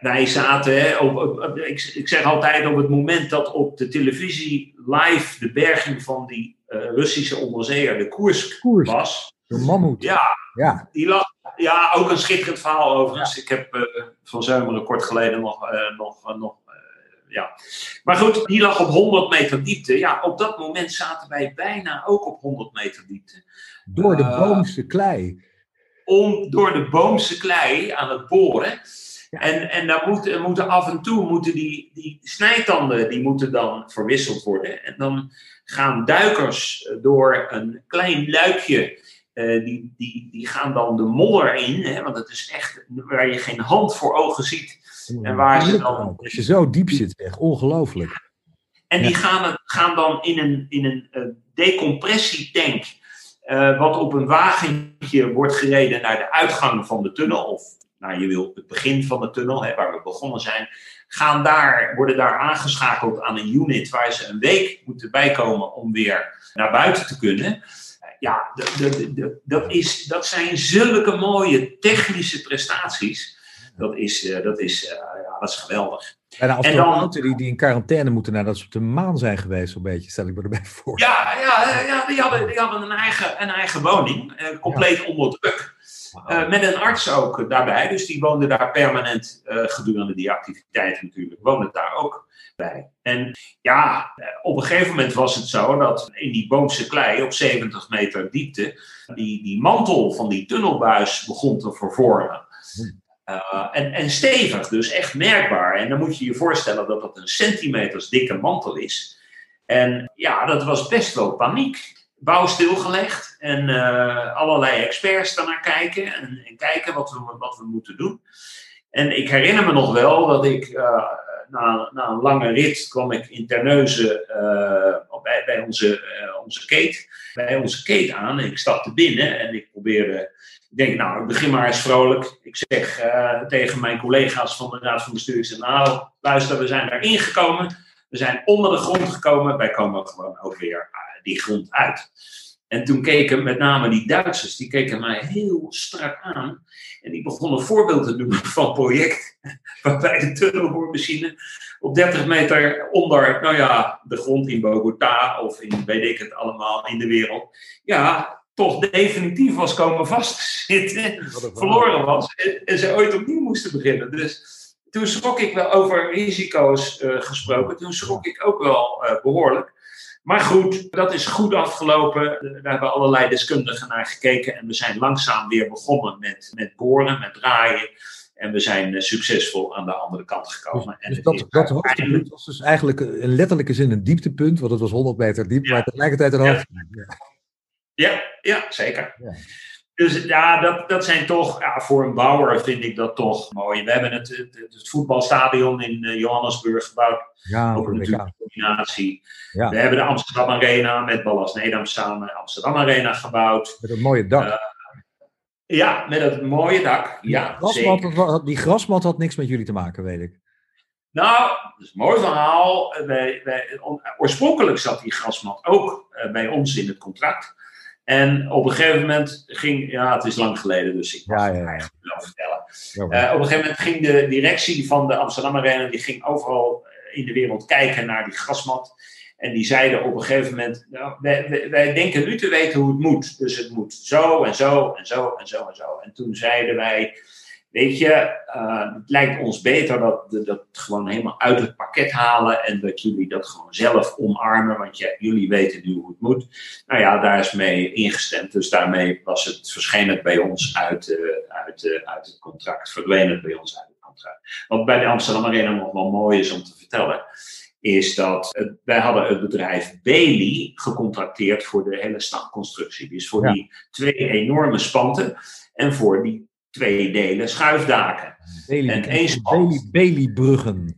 wij- zaten, hè, op, ik, ik zeg altijd op het moment dat op de televisie live de berging van die eh, Russische onderzeeër de koers koers, was. de mammoet. Ja, Ja, die lag, ja, ook een schitterend verhaal overigens. Ik heb eh, van Zeumeren kort geleden nog, eh, nog, nog ja. Maar goed, die lag op 100 meter diepte. Ja, op dat moment zaten wij bijna ook op 100 meter diepte. door de boomse klei. Om door de boomse klei aan het boren. Ja. En, en daar moeten, moeten af en toe moeten die, die snijtanden die moeten dan verwisseld worden. En dan gaan duikers door een klein luikje. eh, die, die, die gaan dan de modder in. Hè, want het is echt waar je geen hand voor ogen ziet. En waar ze dan- Als je zo diep zit, echt ongelooflijk. En die gaan, gaan dan in een, in een eh, decompressietank, eh, wat op een wagentje wordt gereden naar de uitgang van de tunnel, of nou, je wil het begin van de tunnel, hè, waar we begonnen zijn, gaan daar, worden daar aangeschakeld aan een unit waar ze een week moeten bijkomen om weer naar buiten te kunnen. Ja, de, de, de, dat, is, dat zijn zulke mooie technische prestaties. Dat is, eh, dat is, eh, ja, dat is geweldig. Bijna En dan- astronauten die, die in quarantaine moeten nadat ze op de maan zijn geweest, zo'n beetje, stel ik me erbij voor. Ja, ja, ja die, hadden, die hadden een eigen, een eigen woning, eh, compleet onder druk. Eh, met een arts ook daarbij, dus die woonde daar permanent eh, gedurende die activiteiten natuurlijk, woonde daar ook bij. En ja, eh, op een gegeven moment was het zo dat in die Boomse klei op 70 meter diepte, die, die mantel van die tunnelbuis begon te vervormen. En, en stevig, dus echt merkbaar. En dan moet je je voorstellen dat dat een centimeters dikke mantel is. En ja, dat was best wel paniek. Bouw stilgelegd en eh, allerlei experts daarnaar kijken en, en kijken wat we, wat we moeten doen. En ik herinner me nog wel dat ik eh, na, na een lange rit kwam ik in Terneuzen eh, bij, bij onze, onze kate, bij onze kate aan. Ik stapte binnen en ik probeerde ik denk, nou, ik begin maar eens vrolijk. Ik zeg tegen mijn collega's van de Raad van Bestuur, ik zeg, nou, luister, we zijn erin gekomen. We zijn onder de grond gekomen. Wij komen gewoon ook weer die grond uit. En toen keken met name die Duitsers, die keken mij heel strak aan. En die begonnen een voorbeeld te doen van een project waarbij de tunnelboormachine op 30 meter onder, nou ja, de grond in Bogota of in weet ik het allemaal in de wereld. Ja, toch definitief was komen vastzitten, verloren was en, en ze ooit opnieuw moesten beginnen. Dus toen schrok ik wel over risico's eh, gesproken. Toen schrok ik ook wel eh, behoorlijk. Maar goed, dat is goed afgelopen. Daar hebben allerlei deskundigen naar gekeken. En we zijn langzaam weer begonnen met, met boren, met draaien. En we zijn eh, succesvol aan de andere kant gekomen. en Dus het dat, dat hoogtepunt was dus eigenlijk in letterlijke zin een dieptepunt, want het was 100 meter diep, Ja. maar tegelijkertijd een hoogtepunt. Ja. Ja, ja zeker. Ja. Dus ja, dat, dat zijn toch, ja, voor een bouwer vind ik dat toch mooi. We hebben het, het, het voetbalstadion in eh, Johannesburg gebouwd. Ja, Ook natuurlijk een combinatie. Ja. We hebben de Amsterdam Arena met Ballas Nedam samen Amsterdam Arena gebouwd. Met een mooie dak. Eh, Ja, met het mooie dak. Ja, grasmat, zeker. dat wa- die grasmat had niks met jullie te maken, weet ik. Nou, dat is een mooi verhaal. Eh, Wij, wij, on- oorspronkelijk zat die grasmat ook bij ons in het contract. En op een gegeven moment ging, ja, het is lang geleden, dus ik mag Ja, het ja, ja. eigenlijk wel vertellen. Eh, op een gegeven moment ging de directie van de Amsterdam Arena, die ging overal eh, in de wereld kijken naar die grasmat. En die zeiden op een gegeven moment, nou, wij, wij, denken nu te weten hoe het moet. Dus het moet zo en zo en zo en zo en zo. En toen zeiden wij, weet je, uh, het lijkt ons beter dat we dat gewoon helemaal uit het pakket halen en dat jullie dat gewoon zelf omarmen, want jullie weten nu hoe het moet. Nou ja, daar is mee ingestemd. Dus daarmee was het, verscheen het bij ons uit, uh, uit, uh, uit het contract, verdween het bij ons uit het contract. Wat bij de Amsterdam Arena nog wel mooi is om te vertellen, is dat wij hadden het bedrijf Bailey gecontracteerd voor de hele stadconstructie. Dus voor die twee enorme spanten en voor die twee delen schuifdaken. Bailey, en één spant. Bailey, bruggen.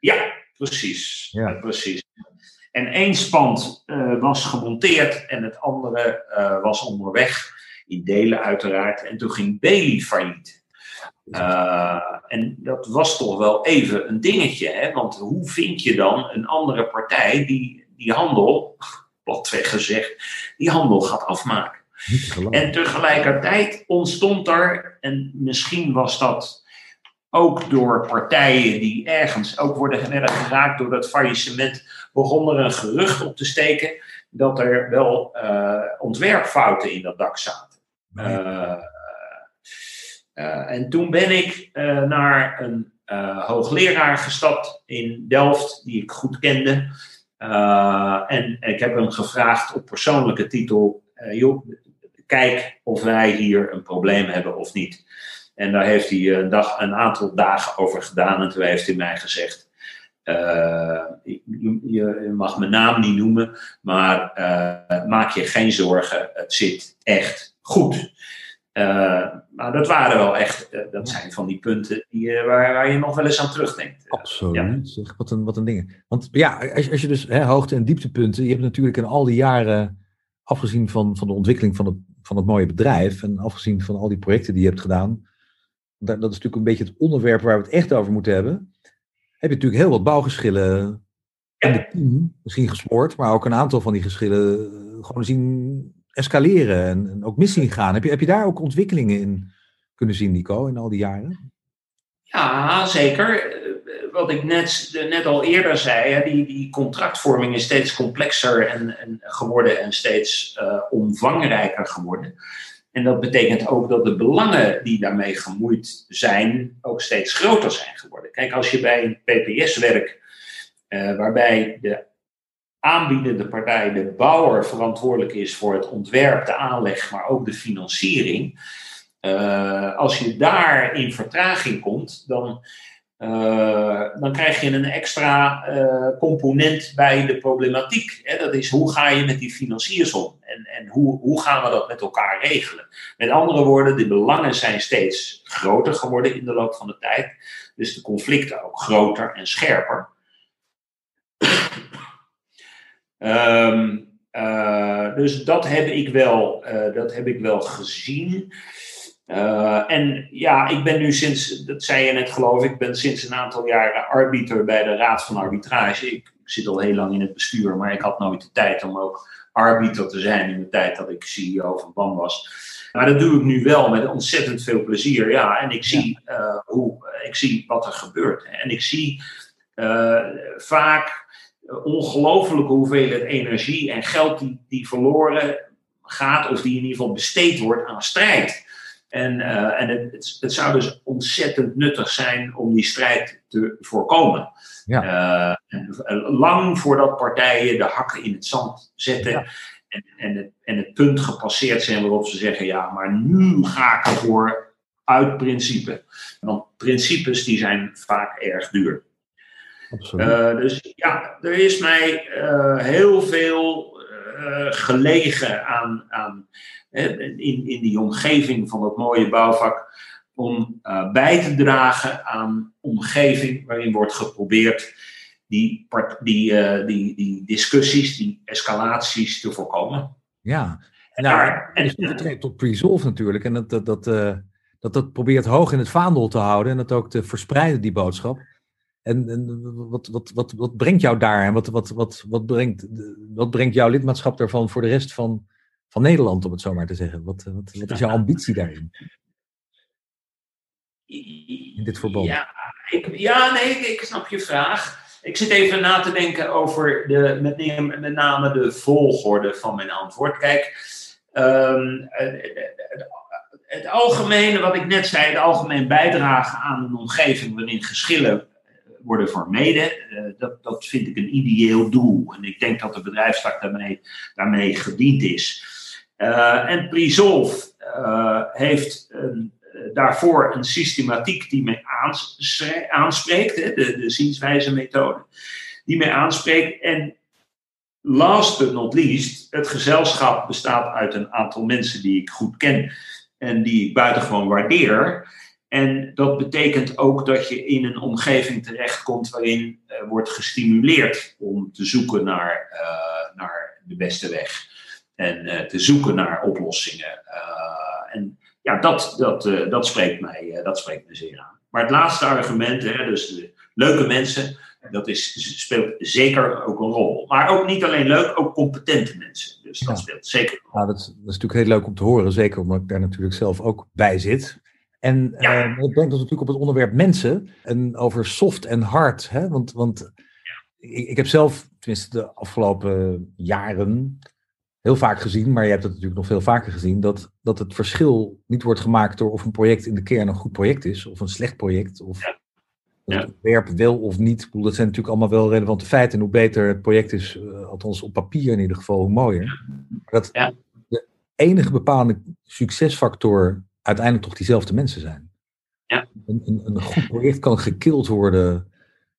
Ja, precies. Ja. precies. En één spand uh, was gemonteerd en het andere uh, was onderweg. In delen uiteraard. En toen ging Bailey failliet. Uh, en dat was toch wel even een dingetje, hè? want hoe vind je dan een andere partij die die handel, wat gezegd, die handel gaat afmaken? En tegelijkertijd ontstond er, en misschien was dat ook door partijen die ergens ook worden geraakt door dat faillissement, begon er een gerucht op te steken dat er wel uh, ontwerpfouten in dat dak zaten. Uh, uh, en toen ben ik naar een hoogleraar gestapt in Delft, die ik goed kende. en ik heb hem gevraagd op persoonlijke titel: joh, kijk of wij hier een probleem hebben of niet. En daar heeft hij een, dag, een aantal dagen over gedaan. En toen heeft hij mij gezegd: je, je, mag mijn naam niet noemen, maar maak je geen zorgen, het zit echt goed. Uh, maar dat waren wel echt, dat zijn van die punten die, waar, waar, je nog wel eens aan terugdenkt. Absoluut, ja. zeg, wat een, wat een ding. Want ja, als, als je dus hè, hoogte- en dieptepunten, je hebt natuurlijk in al die jaren, afgezien van, van de ontwikkeling van het, van het mooie bedrijf en afgezien van al die projecten die je hebt gedaan, dat, is natuurlijk een beetje het onderwerp waar we het echt over moeten hebben, heb je natuurlijk heel wat bouwgeschillen in de team misschien gesmoord, maar ook een aantal van die geschillen gewoon zien escaleren en, en ook mis zien gaan. Heb je, heb je daar ook ontwikkelingen in kunnen zien, Nico, in al die jaren? Ja, zeker. Wat ik net, net al eerder zei, hè, die, die contractvorming is steeds complexer en, en geworden en steeds uh, omvangrijker geworden. En dat betekent ook dat de belangen die daarmee gemoeid zijn, ook steeds groter zijn geworden. Kijk, als je bij een PPS werkt, uh, waarbij de aanbiedende partij, de bouwer, verantwoordelijk is voor het ontwerp, de aanleg, maar ook de financiering. Als je daar in vertraging komt, dan, dan krijg je een extra uh, component bij de problematiek. Hè? Dat is hoe ga je met die financiers om en, en hoe, hoe gaan we dat met elkaar regelen. Met andere woorden, de belangen zijn steeds groter geworden in de loop van de tijd. Dus de conflicten ook groter en scherper. Um, uh, dus dat heb ik wel, dat heb ik wel gezien. Uh, en ja, ik ben nu sinds, dat zei je net geloof ik, ben sinds een aantal jaren arbiter bij de Raad van Arbitrage. Ik, zit al heel lang in het bestuur, maar ik had nooit de tijd om ook arbiter te zijn in de tijd dat ik CEO van BAM was. Maar dat doe ik nu wel met ontzettend veel plezier. Ja, en ik zie, ja. hoe, ik zie wat er gebeurt. En ik zie vaak ongelofelijke hoeveelheid energie en geld die, die verloren gaat, of die in ieder geval besteed wordt aan strijd. En, uh, en het, het, zou dus ontzettend nuttig zijn om die strijd te voorkomen. Ja. Uh, lang voordat partijen de hakken in het zand zetten ja. en, en, het, en het punt gepasseerd zijn waarop ze zeggen: ja, maar nu ga ik ervoor uit principe. Want principes die zijn vaak erg duur. Uh, dus ja, er is mij uh, heel veel uh, gelegen aan, aan in, in die omgeving van dat mooie bouwvak om bij te dragen aan omgeving waarin wordt geprobeerd die, die, die, die discussies, die escalaties te voorkomen. Ja, en nou, daar, en, en, tot pre-solve natuurlijk. En dat dat, dat, dat dat probeert hoog in het vaandel te houden en dat ook te verspreiden, die boodschap. En, en wat, wat, wat, wat brengt jou daar en wat, wat, wat, wat, brengt, wat brengt jouw lidmaatschap daarvan voor de rest van, van Nederland, om het zo maar te zeggen? Wat, wat, wat is jouw ambitie daarin? In dit verband. Ja, ik, ja nee, ik, snap je vraag. Ik zit even na te denken over de, met, met name de volgorde van mijn antwoord. Kijk, um, het algemene, wat ik net zei, het algemeen bijdragen aan een omgeving waarin geschillen worden vermeden, uh, dat, dat vind ik een ideeel doel. En ik denk dat de bedrijfstak daarmee, daarmee gediend is. Uh, en Prisolve uh, heeft een, daarvoor een systematiek die mij aanspreekt, hè, de, de zienswijze methode, die mij aanspreekt. En last but not least, het gezelschap bestaat uit een aantal mensen die ik goed ken en die ik buitengewoon waardeer. En dat betekent ook dat je in een omgeving terechtkomt waarin wordt gestimuleerd om te zoeken naar, naar de beste weg. En uh, te zoeken naar oplossingen. en ja, dat, dat, dat, spreekt mij, dat spreekt me zeer aan. Maar het laatste argument, hè, dus de leuke mensen, dat is, speelt zeker ook een rol. Maar ook niet alleen leuk, ook competente mensen. Dus dat speelt zeker een rol. Nou, dat, dat, is natuurlijk heel leuk om te horen, zeker omdat ik daar natuurlijk zelf ook bij zit. En ja. uh, dat brengt ons natuurlijk op het onderwerp mensen en over soft en hard. Hè? Want, want ik, ik, heb zelf, tenminste de afgelopen jaren, heel vaak gezien, maar je hebt het natuurlijk nog veel vaker gezien, dat, dat het verschil niet wordt gemaakt door of een project in de kern een goed project is, of een slecht project, of ja. het ontwerp wel of niet. Bedoel, dat zijn natuurlijk allemaal wel relevante feiten. En hoe beter het project is, uh, althans op papier in ieder geval, hoe mooier. Maar dat ja. de enige bepalende succesfactor uiteindelijk toch diezelfde mensen zijn. Ja. Een, een, een goed project kan gekild worden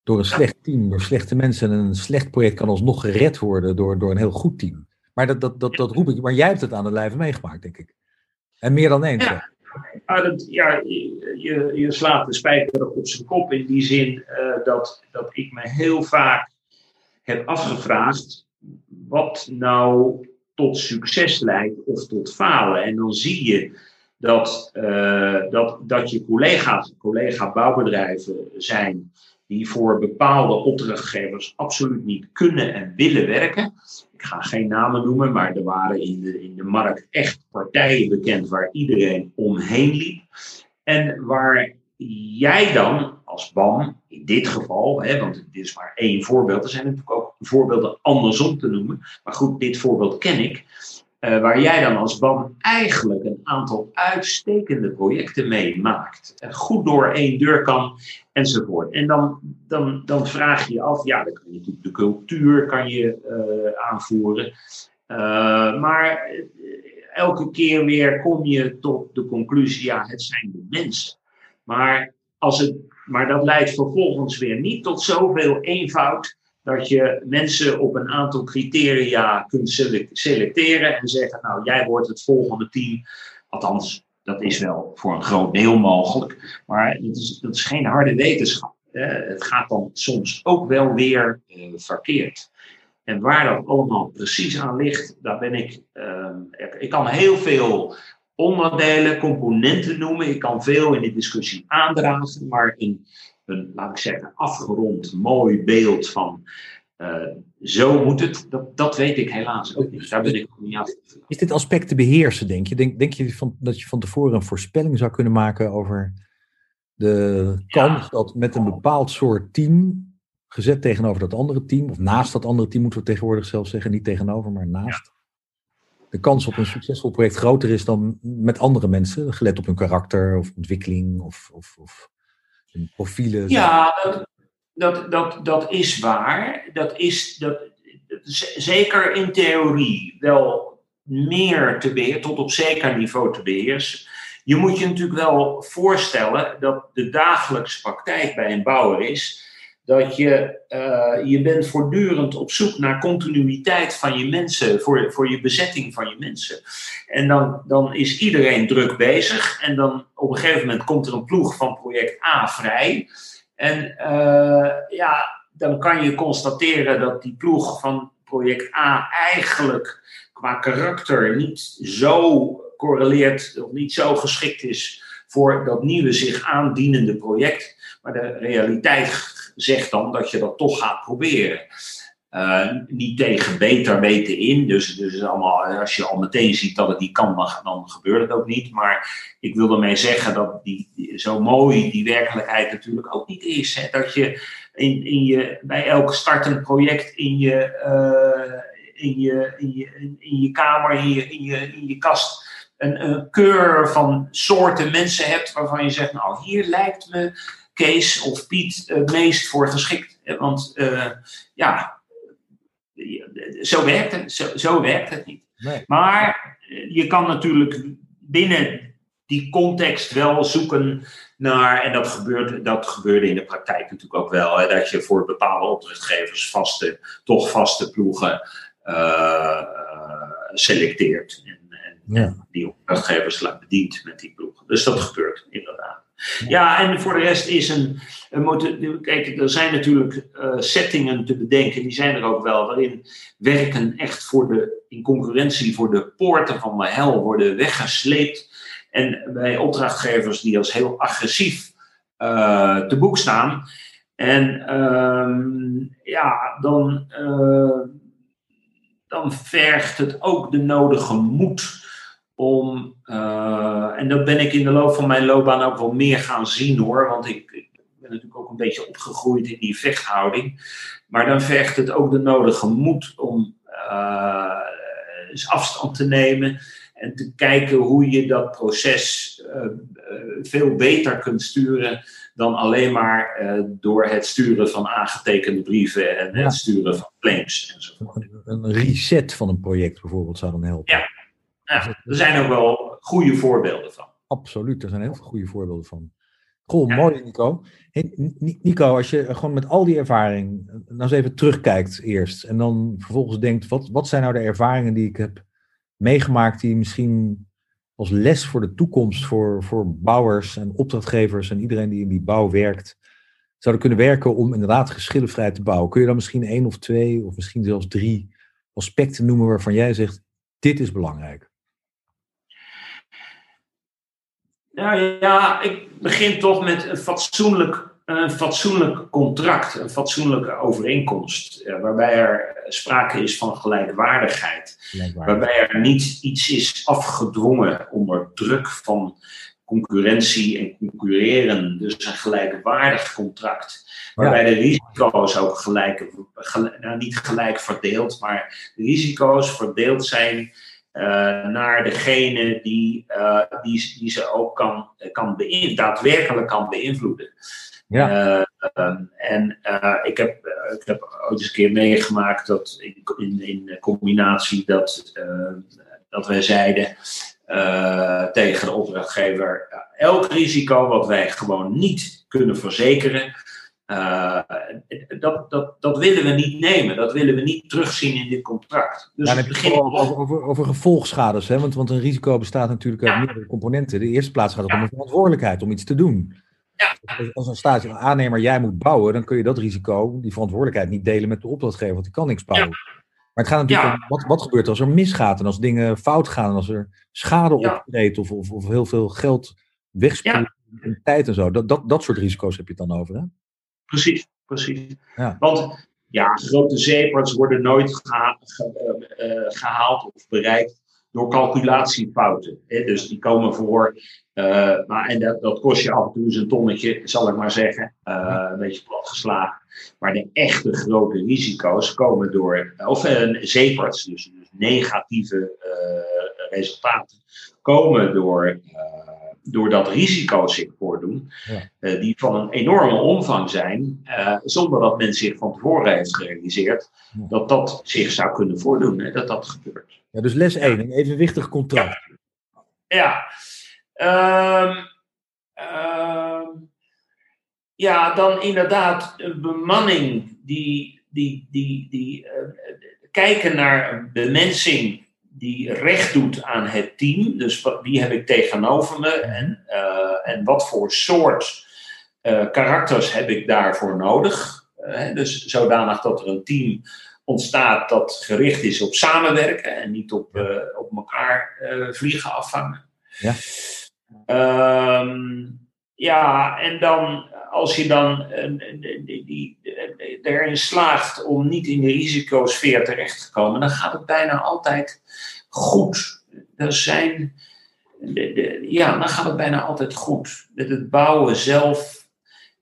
door een slecht team, door slechte mensen. En een slecht project kan alsnog gered worden door, door een heel goed team. Maar dat, dat, dat, dat roep ik. Maar jij hebt het aan de lijve meegemaakt, denk ik. En meer dan eens. Ja, ah, dat, ja je, je slaat de spijker op zijn kop in die zin uh, dat, dat ik me heel vaak heb afgevraagd wat nou tot succes leidt of tot falen. En dan zie je dat, uh, dat, dat je collega's, collega-bouwbedrijven zijn die voor bepaalde opdrachtgevers absoluut niet kunnen en willen werken. Ik ga geen namen noemen, maar er waren in de, in de markt echt partijen bekend waar iedereen omheen liep. En waar jij dan als BAM, in dit geval, hè, want dit is maar één voorbeeld, er zijn natuurlijk ook voorbeelden andersom te noemen, maar goed, dit voorbeeld ken ik. Uh, waar jij dan als BAM eigenlijk een aantal uitstekende projecten meemaakt. Uh, goed door één deur kan enzovoort. En dan, dan, dan vraag je je af, ja, dan kan je natuurlijk de cultuur kan je, uh, aanvoeren. maar elke keer weer kom je tot de conclusie, ja, het zijn de mensen. Maar, als het, maar dat leidt vervolgens weer niet tot zoveel eenvoud dat je mensen op een aantal criteria kunt selecteren en zeggen, nou jij wordt het volgende team. Althans, dat is wel voor een groot deel mogelijk, maar dat is, is geen harde wetenschap. Het gaat dan soms ook wel weer uh, verkeerd. En waar dat allemaal precies aan ligt, daar ben ik. Uh, ik kan heel veel onderdelen, componenten noemen. Ik kan veel in de discussie aandragen, maar een een, laat ik zeggen, afgerond, mooi beeld van uh, zo moet het, dat, dat weet ik helaas ook niet. Daar ben ik niet af. Is dit aspect te beheersen, denk je? Denk, denk je van, dat je van tevoren een voorspelling zou kunnen maken over de kans dat met een bepaald soort team, gezet tegenover dat andere team, of naast dat andere team moeten we tegenwoordig zelf zeggen, niet tegenover, maar naast. De kans op een succesvol project groter is dan met andere mensen, gelet op hun karakter of ontwikkeling of, of, of profielen. Ja, dat, dat, dat, dat is waar. Dat is dat, zeker in theorie wel meer te beheersen, tot op zeker niveau te beheersen. Je moet je natuurlijk wel voorstellen dat de dagelijkse praktijk bij een bouwer is dat je, uh, je bent voortdurend op zoek naar continuïteit van je mensen, voor, voor je bezetting van je mensen. En dan, dan is iedereen druk bezig en dan op een gegeven moment komt er een ploeg van project A vrij. En uh, ja, dan kan je constateren dat die ploeg van project A eigenlijk qua karakter niet zo correleert of niet zo geschikt is voor dat nieuwe zich aandienende project. Maar de realiteit zegt dan dat je dat toch gaat proberen. Uh, niet tegen beter weten in. Dus, dus allemaal, als je al meteen ziet dat het niet kan, dan, dan gebeurt het ook niet. Maar ik wil ermee zeggen dat die, zo mooi die werkelijkheid natuurlijk ook niet is. Hè? Dat je in, in je, bij elk startend project in je, uh, in je, in je, in je kamer, in je, in je, in je kast, een, een keur van soorten mensen hebt waarvan je zegt, nou hier lijkt me Kees of Piet het meest voor geschikt. Want uh, ja, zo werkt het, zo, zo werkt het niet. Nee. Maar je kan natuurlijk binnen die context wel zoeken naar, en dat, gebeurt, dat gebeurde in de praktijk natuurlijk ook wel, hè, dat je voor bepaalde opdrachtgevers vaste, toch vaste ploegen uh, selecteert. En, en ja. die opdrachtgevers laat bedient met die ploegen. Dus dat gebeurt inderdaad. Ja, en voor de rest is een. kijk, er zijn natuurlijk uh, settingen te bedenken, die zijn er ook wel, waarin werken echt voor de, in concurrentie voor de poorten van de hel worden weggesleept. En bij opdrachtgevers die als heel agressief uh, te boek staan. En uh, ja, dan, uh, dan vergt het ook de nodige moed om, uh, en dat ben ik in de loop van mijn loopbaan ook wel meer gaan zien hoor, want ik, ik, ben natuurlijk ook een beetje opgegroeid in die vechthouding. Maar dan vergt het ook de nodige moed om uh, eens afstand te nemen en te kijken hoe je dat proces uh, veel beter kunt sturen dan alleen maar door het sturen van aangetekende brieven en het sturen van claims enzovoort. Een reset van een project bijvoorbeeld zou dan helpen. Ja, ja, er zijn ook wel goede voorbeelden van. Absoluut, er zijn heel veel goede voorbeelden van. Goh, mooi Nico. Hey, Nico, als je gewoon met al die ervaring nou eens even terugkijkt eerst en dan vervolgens denkt, wat, wat zijn nou de ervaringen die ik heb meegemaakt die misschien als les voor de toekomst voor, voor bouwers en opdrachtgevers en iedereen die in die bouw werkt, zouden kunnen werken om inderdaad geschillenvrij te bouwen? Kun je dan misschien één of twee of misschien zelfs drie aspecten noemen waarvan jij zegt, dit is belangrijk? Nou ja, ik begin toch met een fatsoenlijk, een fatsoenlijk contract, een fatsoenlijke overeenkomst, waarbij er sprake is van gelijkwaardigheid. Waarbij er niet iets is afgedwongen onder druk van concurrentie en concurreren. Dus een gelijkwaardig contract. Waarbij de risico's ook gelijk, nou niet gelijk verdeeld, maar de risico's verdeeld zijn naar degene die, uh, die, die ze ook kan, kan daadwerkelijk kan beïnvloeden. Ja. Uh, en ik, heb, ik heb ooit eens een keer meegemaakt dat in, in, in combinatie dat, dat wij zeiden tegen de opdrachtgever: elk risico wat wij gewoon niet kunnen verzekeren, uh, dat, dat, dat willen we niet nemen. Dat willen we niet terugzien in dit contract. Dus ja, het over, over, over gevolgschades. Hè? Want, want een risico bestaat natuurlijk uit meerdere componenten. De eerste plaats gaat het om een verantwoordelijkheid om iets te doen. Ja. Als een staat aannemer jij moet bouwen, dan kun je dat risico, die verantwoordelijkheid, niet delen met de opdrachtgever, want die kan niks bouwen. Maar het gaat natuurlijk om wat, wat gebeurt als er misgaat en als dingen fout gaan en als er schade optreedt of, of, of heel veel geld wegspoelt in tijd en zo. Dat, dat, dat soort risico's heb je het dan over, hè? Precies, precies. Ja. Want ja, grote zeeparts worden nooit eh, gehaald of bereikt door calculatiefouten. Hè? Dus die komen voor, uh, maar, en dat, dat, kost je af en toe eens een tonnetje, zal ik maar zeggen, uh, een beetje platgeslagen. Maar de echte grote risico's komen door, of uh, zeeparts, dus, dus negatieve resultaten, komen door doordat risico's zich voordoen, ja. uh, die van een enorme omvang zijn, uh, zonder dat men zich van tevoren heeft gerealiseerd dat dat zich zou kunnen voordoen, hè, dat dat gebeurt. Ja, dus les 1, een evenwichtig contract. Ja, ja. Um, um, ja dan inderdaad een bemanning die, die, die, die uh, kijken naar bemensing die recht doet aan het team. Dus wie heb ik tegenover me en, uh, en wat voor soort uh, karakters heb ik daarvoor nodig. Uh, dus zodanig dat er een team ontstaat dat gericht is op samenwerken en niet op, op elkaar vliegen afvangen. Ja. Um, ja, en dan als je dan die, die, erin slaagt om niet in de risicosfeer terecht te komen, dan gaat het bijna altijd goed. Er zijn, ja, dan gaat het bijna altijd goed. Het bouwen zelf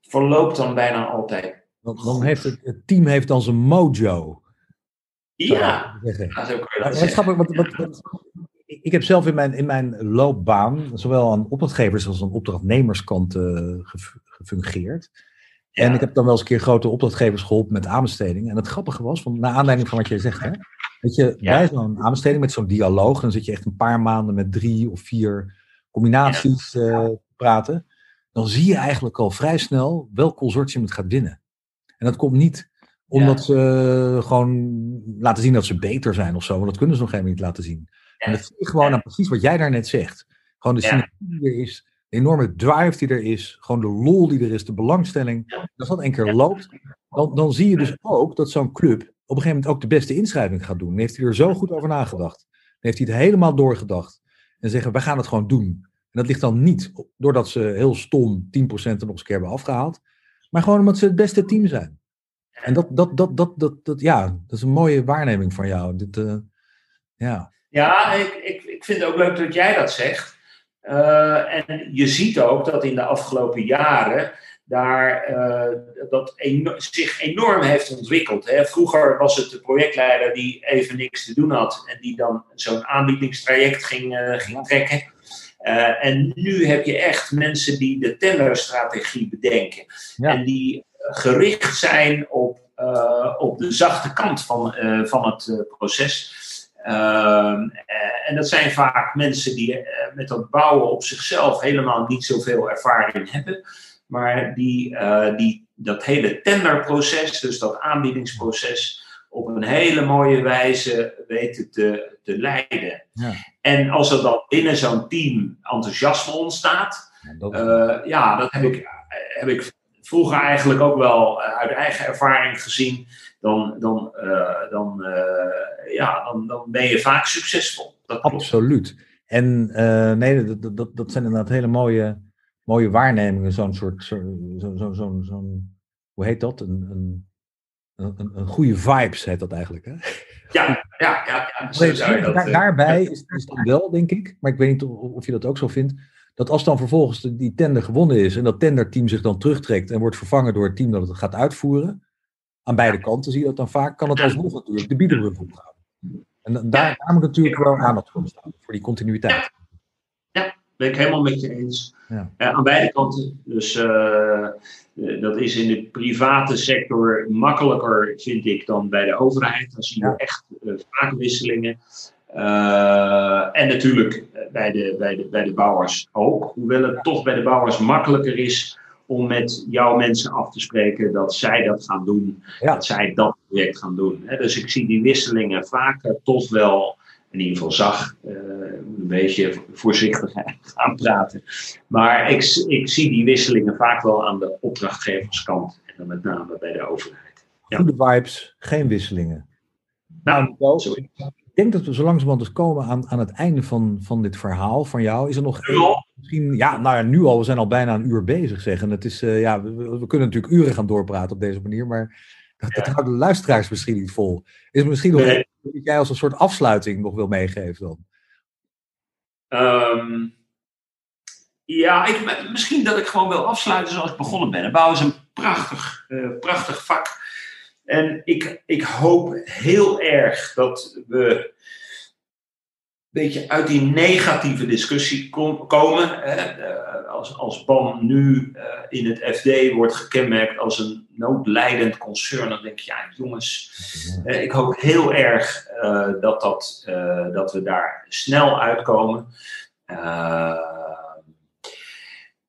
verloopt dan bijna altijd Dan, dan heeft het, het team heeft dan zijn mojo. Ja, dat is ook wat, wat, wat, ik heb zelf in mijn, in mijn loopbaan, zowel aan opdrachtgevers als aan opdrachtnemerskant uh, gefungeerd. En ik heb dan wel eens een keer grote opdrachtgevers geholpen met aanbesteding. En het grappige was, van, naar aanleiding van wat jij zegt, hè, dat je bij zo'n aanbesteding met zo'n dialoog, dan zit je echt een paar maanden met drie of vier combinaties uh, praten. Dan zie je eigenlijk al vrij snel welk consortium het gaat winnen. En dat komt niet omdat ze gewoon laten zien dat ze beter zijn of zo. Want dat kunnen ze nog helemaal niet laten zien. En dat zie je gewoon aan precies wat jij daarnet zegt. Gewoon de synergie die er is, de enorme drive die er is, gewoon de lol die er is, de belangstelling. Als dat een keer loopt, dan, dan zie je dus ook dat zo'n club op een gegeven moment ook de beste inschrijving gaat doen. Dan heeft hij er zo goed over nagedacht. Dan heeft hij het helemaal doorgedacht. En zeggen, wij gaan het gewoon doen. En dat ligt dan niet doordat ze heel stom 10% er nog eens een keer hebben afgehaald. Maar gewoon omdat ze het beste team zijn. En dat, dat, dat, dat, dat, dat, ja, dat is een mooie waarneming van jou. Dit, uh, ja. Ja, ik, ik, ik vind het ook leuk dat jij dat zegt. Uh, en je ziet ook dat in de afgelopen jaren daar uh, dat zich enorm heeft ontwikkeld. Hè. Vroeger was het de projectleider die even niks te doen had en die dan zo'n aanbiedingstraject ging, uh, ging trekken. en nu heb je echt mensen die de tenderstrategie bedenken en die gericht zijn op, op de zachte kant van, van het proces. Ehm, eh, en dat zijn vaak mensen die uh, met dat bouwen op zichzelf helemaal niet zoveel ervaring hebben, maar die, uh, die dat hele tenderproces, dus dat aanbiedingsproces, op een hele mooie wijze weten te, te leiden. Ja. En als er dan binnen zo'n team enthousiasme ontstaat, ja, dat, ja, dat heb ik, heb ik vroeger eigenlijk ook wel uit eigen ervaring gezien dan, dan, uh, dan, uh, ja, dan, dan ben je vaak succesvol. Dat Absoluut. En uh, nee, dat, dat, dat zijn inderdaad hele mooie, mooie waarnemingen. Zo'n soort, zo'n, zo, zo, zo, zo hoe heet dat? Een, een, een, een, goede vibes heet dat eigenlijk, hè? Ja, ja, ja. ja nee, dat, daar, daarbij is, is het wel, denk ik, maar ik weet niet of, of je dat ook zo vindt, dat als dan vervolgens die tender gewonnen is en dat tenderteam zich dan terugtrekt en wordt vervangen door het team dat het gaat uitvoeren, aan beide kanten zie je dat dan vaak, kan het alsnog natuurlijk de biedenrug opgaan. En daar, daar moet natuurlijk wel aandacht voor staan, voor die continuïteit. Ja, ben ik helemaal met je eens. Ja. Uh, aan beide kanten. Dus uh, dat is in de private sector makkelijker, vind ik, dan bij de overheid. Dan zie je echt uh, vaak wisselingen. en natuurlijk bij de, bij, de, bij de bouwers ook. Hoewel het toch bij de bouwers makkelijker is om met jouw mensen af te spreken dat zij dat gaan doen, dat zij dat project gaan doen. Dus ik zie die wisselingen vaak toch wel, in ieder geval zag, uh, een beetje voorzichtig gaan praten. Maar ik, ik zie die wisselingen vaak wel aan de opdrachtgeverskant en dan met name bij de overheid. Ja. Goede vibes, geen wisselingen. Nou, sorry denk dat we zo langzamerhand dus komen aan, aan het einde van, van dit verhaal van jou. Is er nog één, misschien, ja, nou ja, nu al, we zijn al bijna een uur bezig zeggen. Het is, uh, ja, we, we, kunnen natuurlijk uren gaan doorpraten op deze manier, maar dat, dat houden de luisteraars misschien niet vol. Is misschien nog nee. dat jij als een soort afsluiting nog wil meegeven dan? Um, ja, ik, misschien dat ik gewoon wil afsluiten zoals ik begonnen ben. Bouwen is een prachtig, uh, prachtig vak. En ik, ik hoop heel erg dat we een beetje uit die negatieve discussie kom, komen. Hè. Eh, als, als BAM nu uh, in het FD wordt gekenmerkt als een noodlijdend concern, dan denk je, ja jongens, uh, ik hoop heel erg dat, dat, dat we daar snel uitkomen.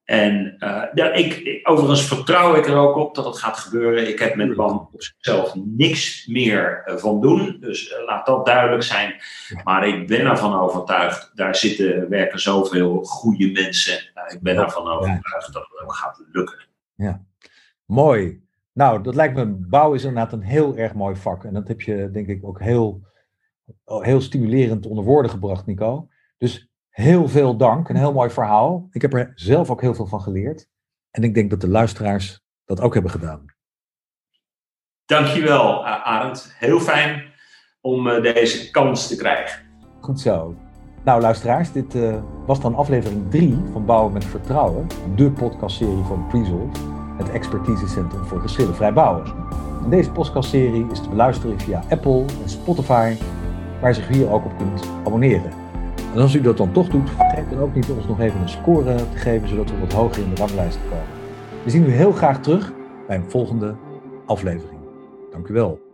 En uh, ja, ik, overigens vertrouw ik er ook op dat het gaat gebeuren. Ik heb met BAM op zichzelf niks meer uh, van doen. Dus uh, laat dat duidelijk zijn. Maar ik ben ervan overtuigd, daar zitten, werken zoveel goede mensen. ik ben ervan overtuigd dat het ook gaat lukken. Ja, mooi. Nou, dat lijkt me, bouw is inderdaad een heel erg mooi vak. En dat heb je denk ik ook heel, heel stimulerend onder woorden gebracht, Nico. Dus Heel veel dank, een heel mooi verhaal. Ik heb er zelf ook heel veel van geleerd. En ik denk dat de luisteraars dat ook hebben gedaan. Dankjewel, Arend. Heel fijn om eh, deze kans te krijgen. Goed zo. Nou, luisteraars, dit uh, was dan aflevering 3 van Bouwen met Vertrouwen, de podcastserie van Presolve. het expertisecentrum voor geschillenvrij bouwen. En deze podcastserie is te beluisteren via Apple en Spotify, waar je zich hier ook op kunt abonneren. En als u dat dan toch doet, vergeet dan ook niet ons nog even een score te geven, zodat we wat hoger in de ranglijst komen. We zien u heel graag terug bij een volgende aflevering. Dank u wel.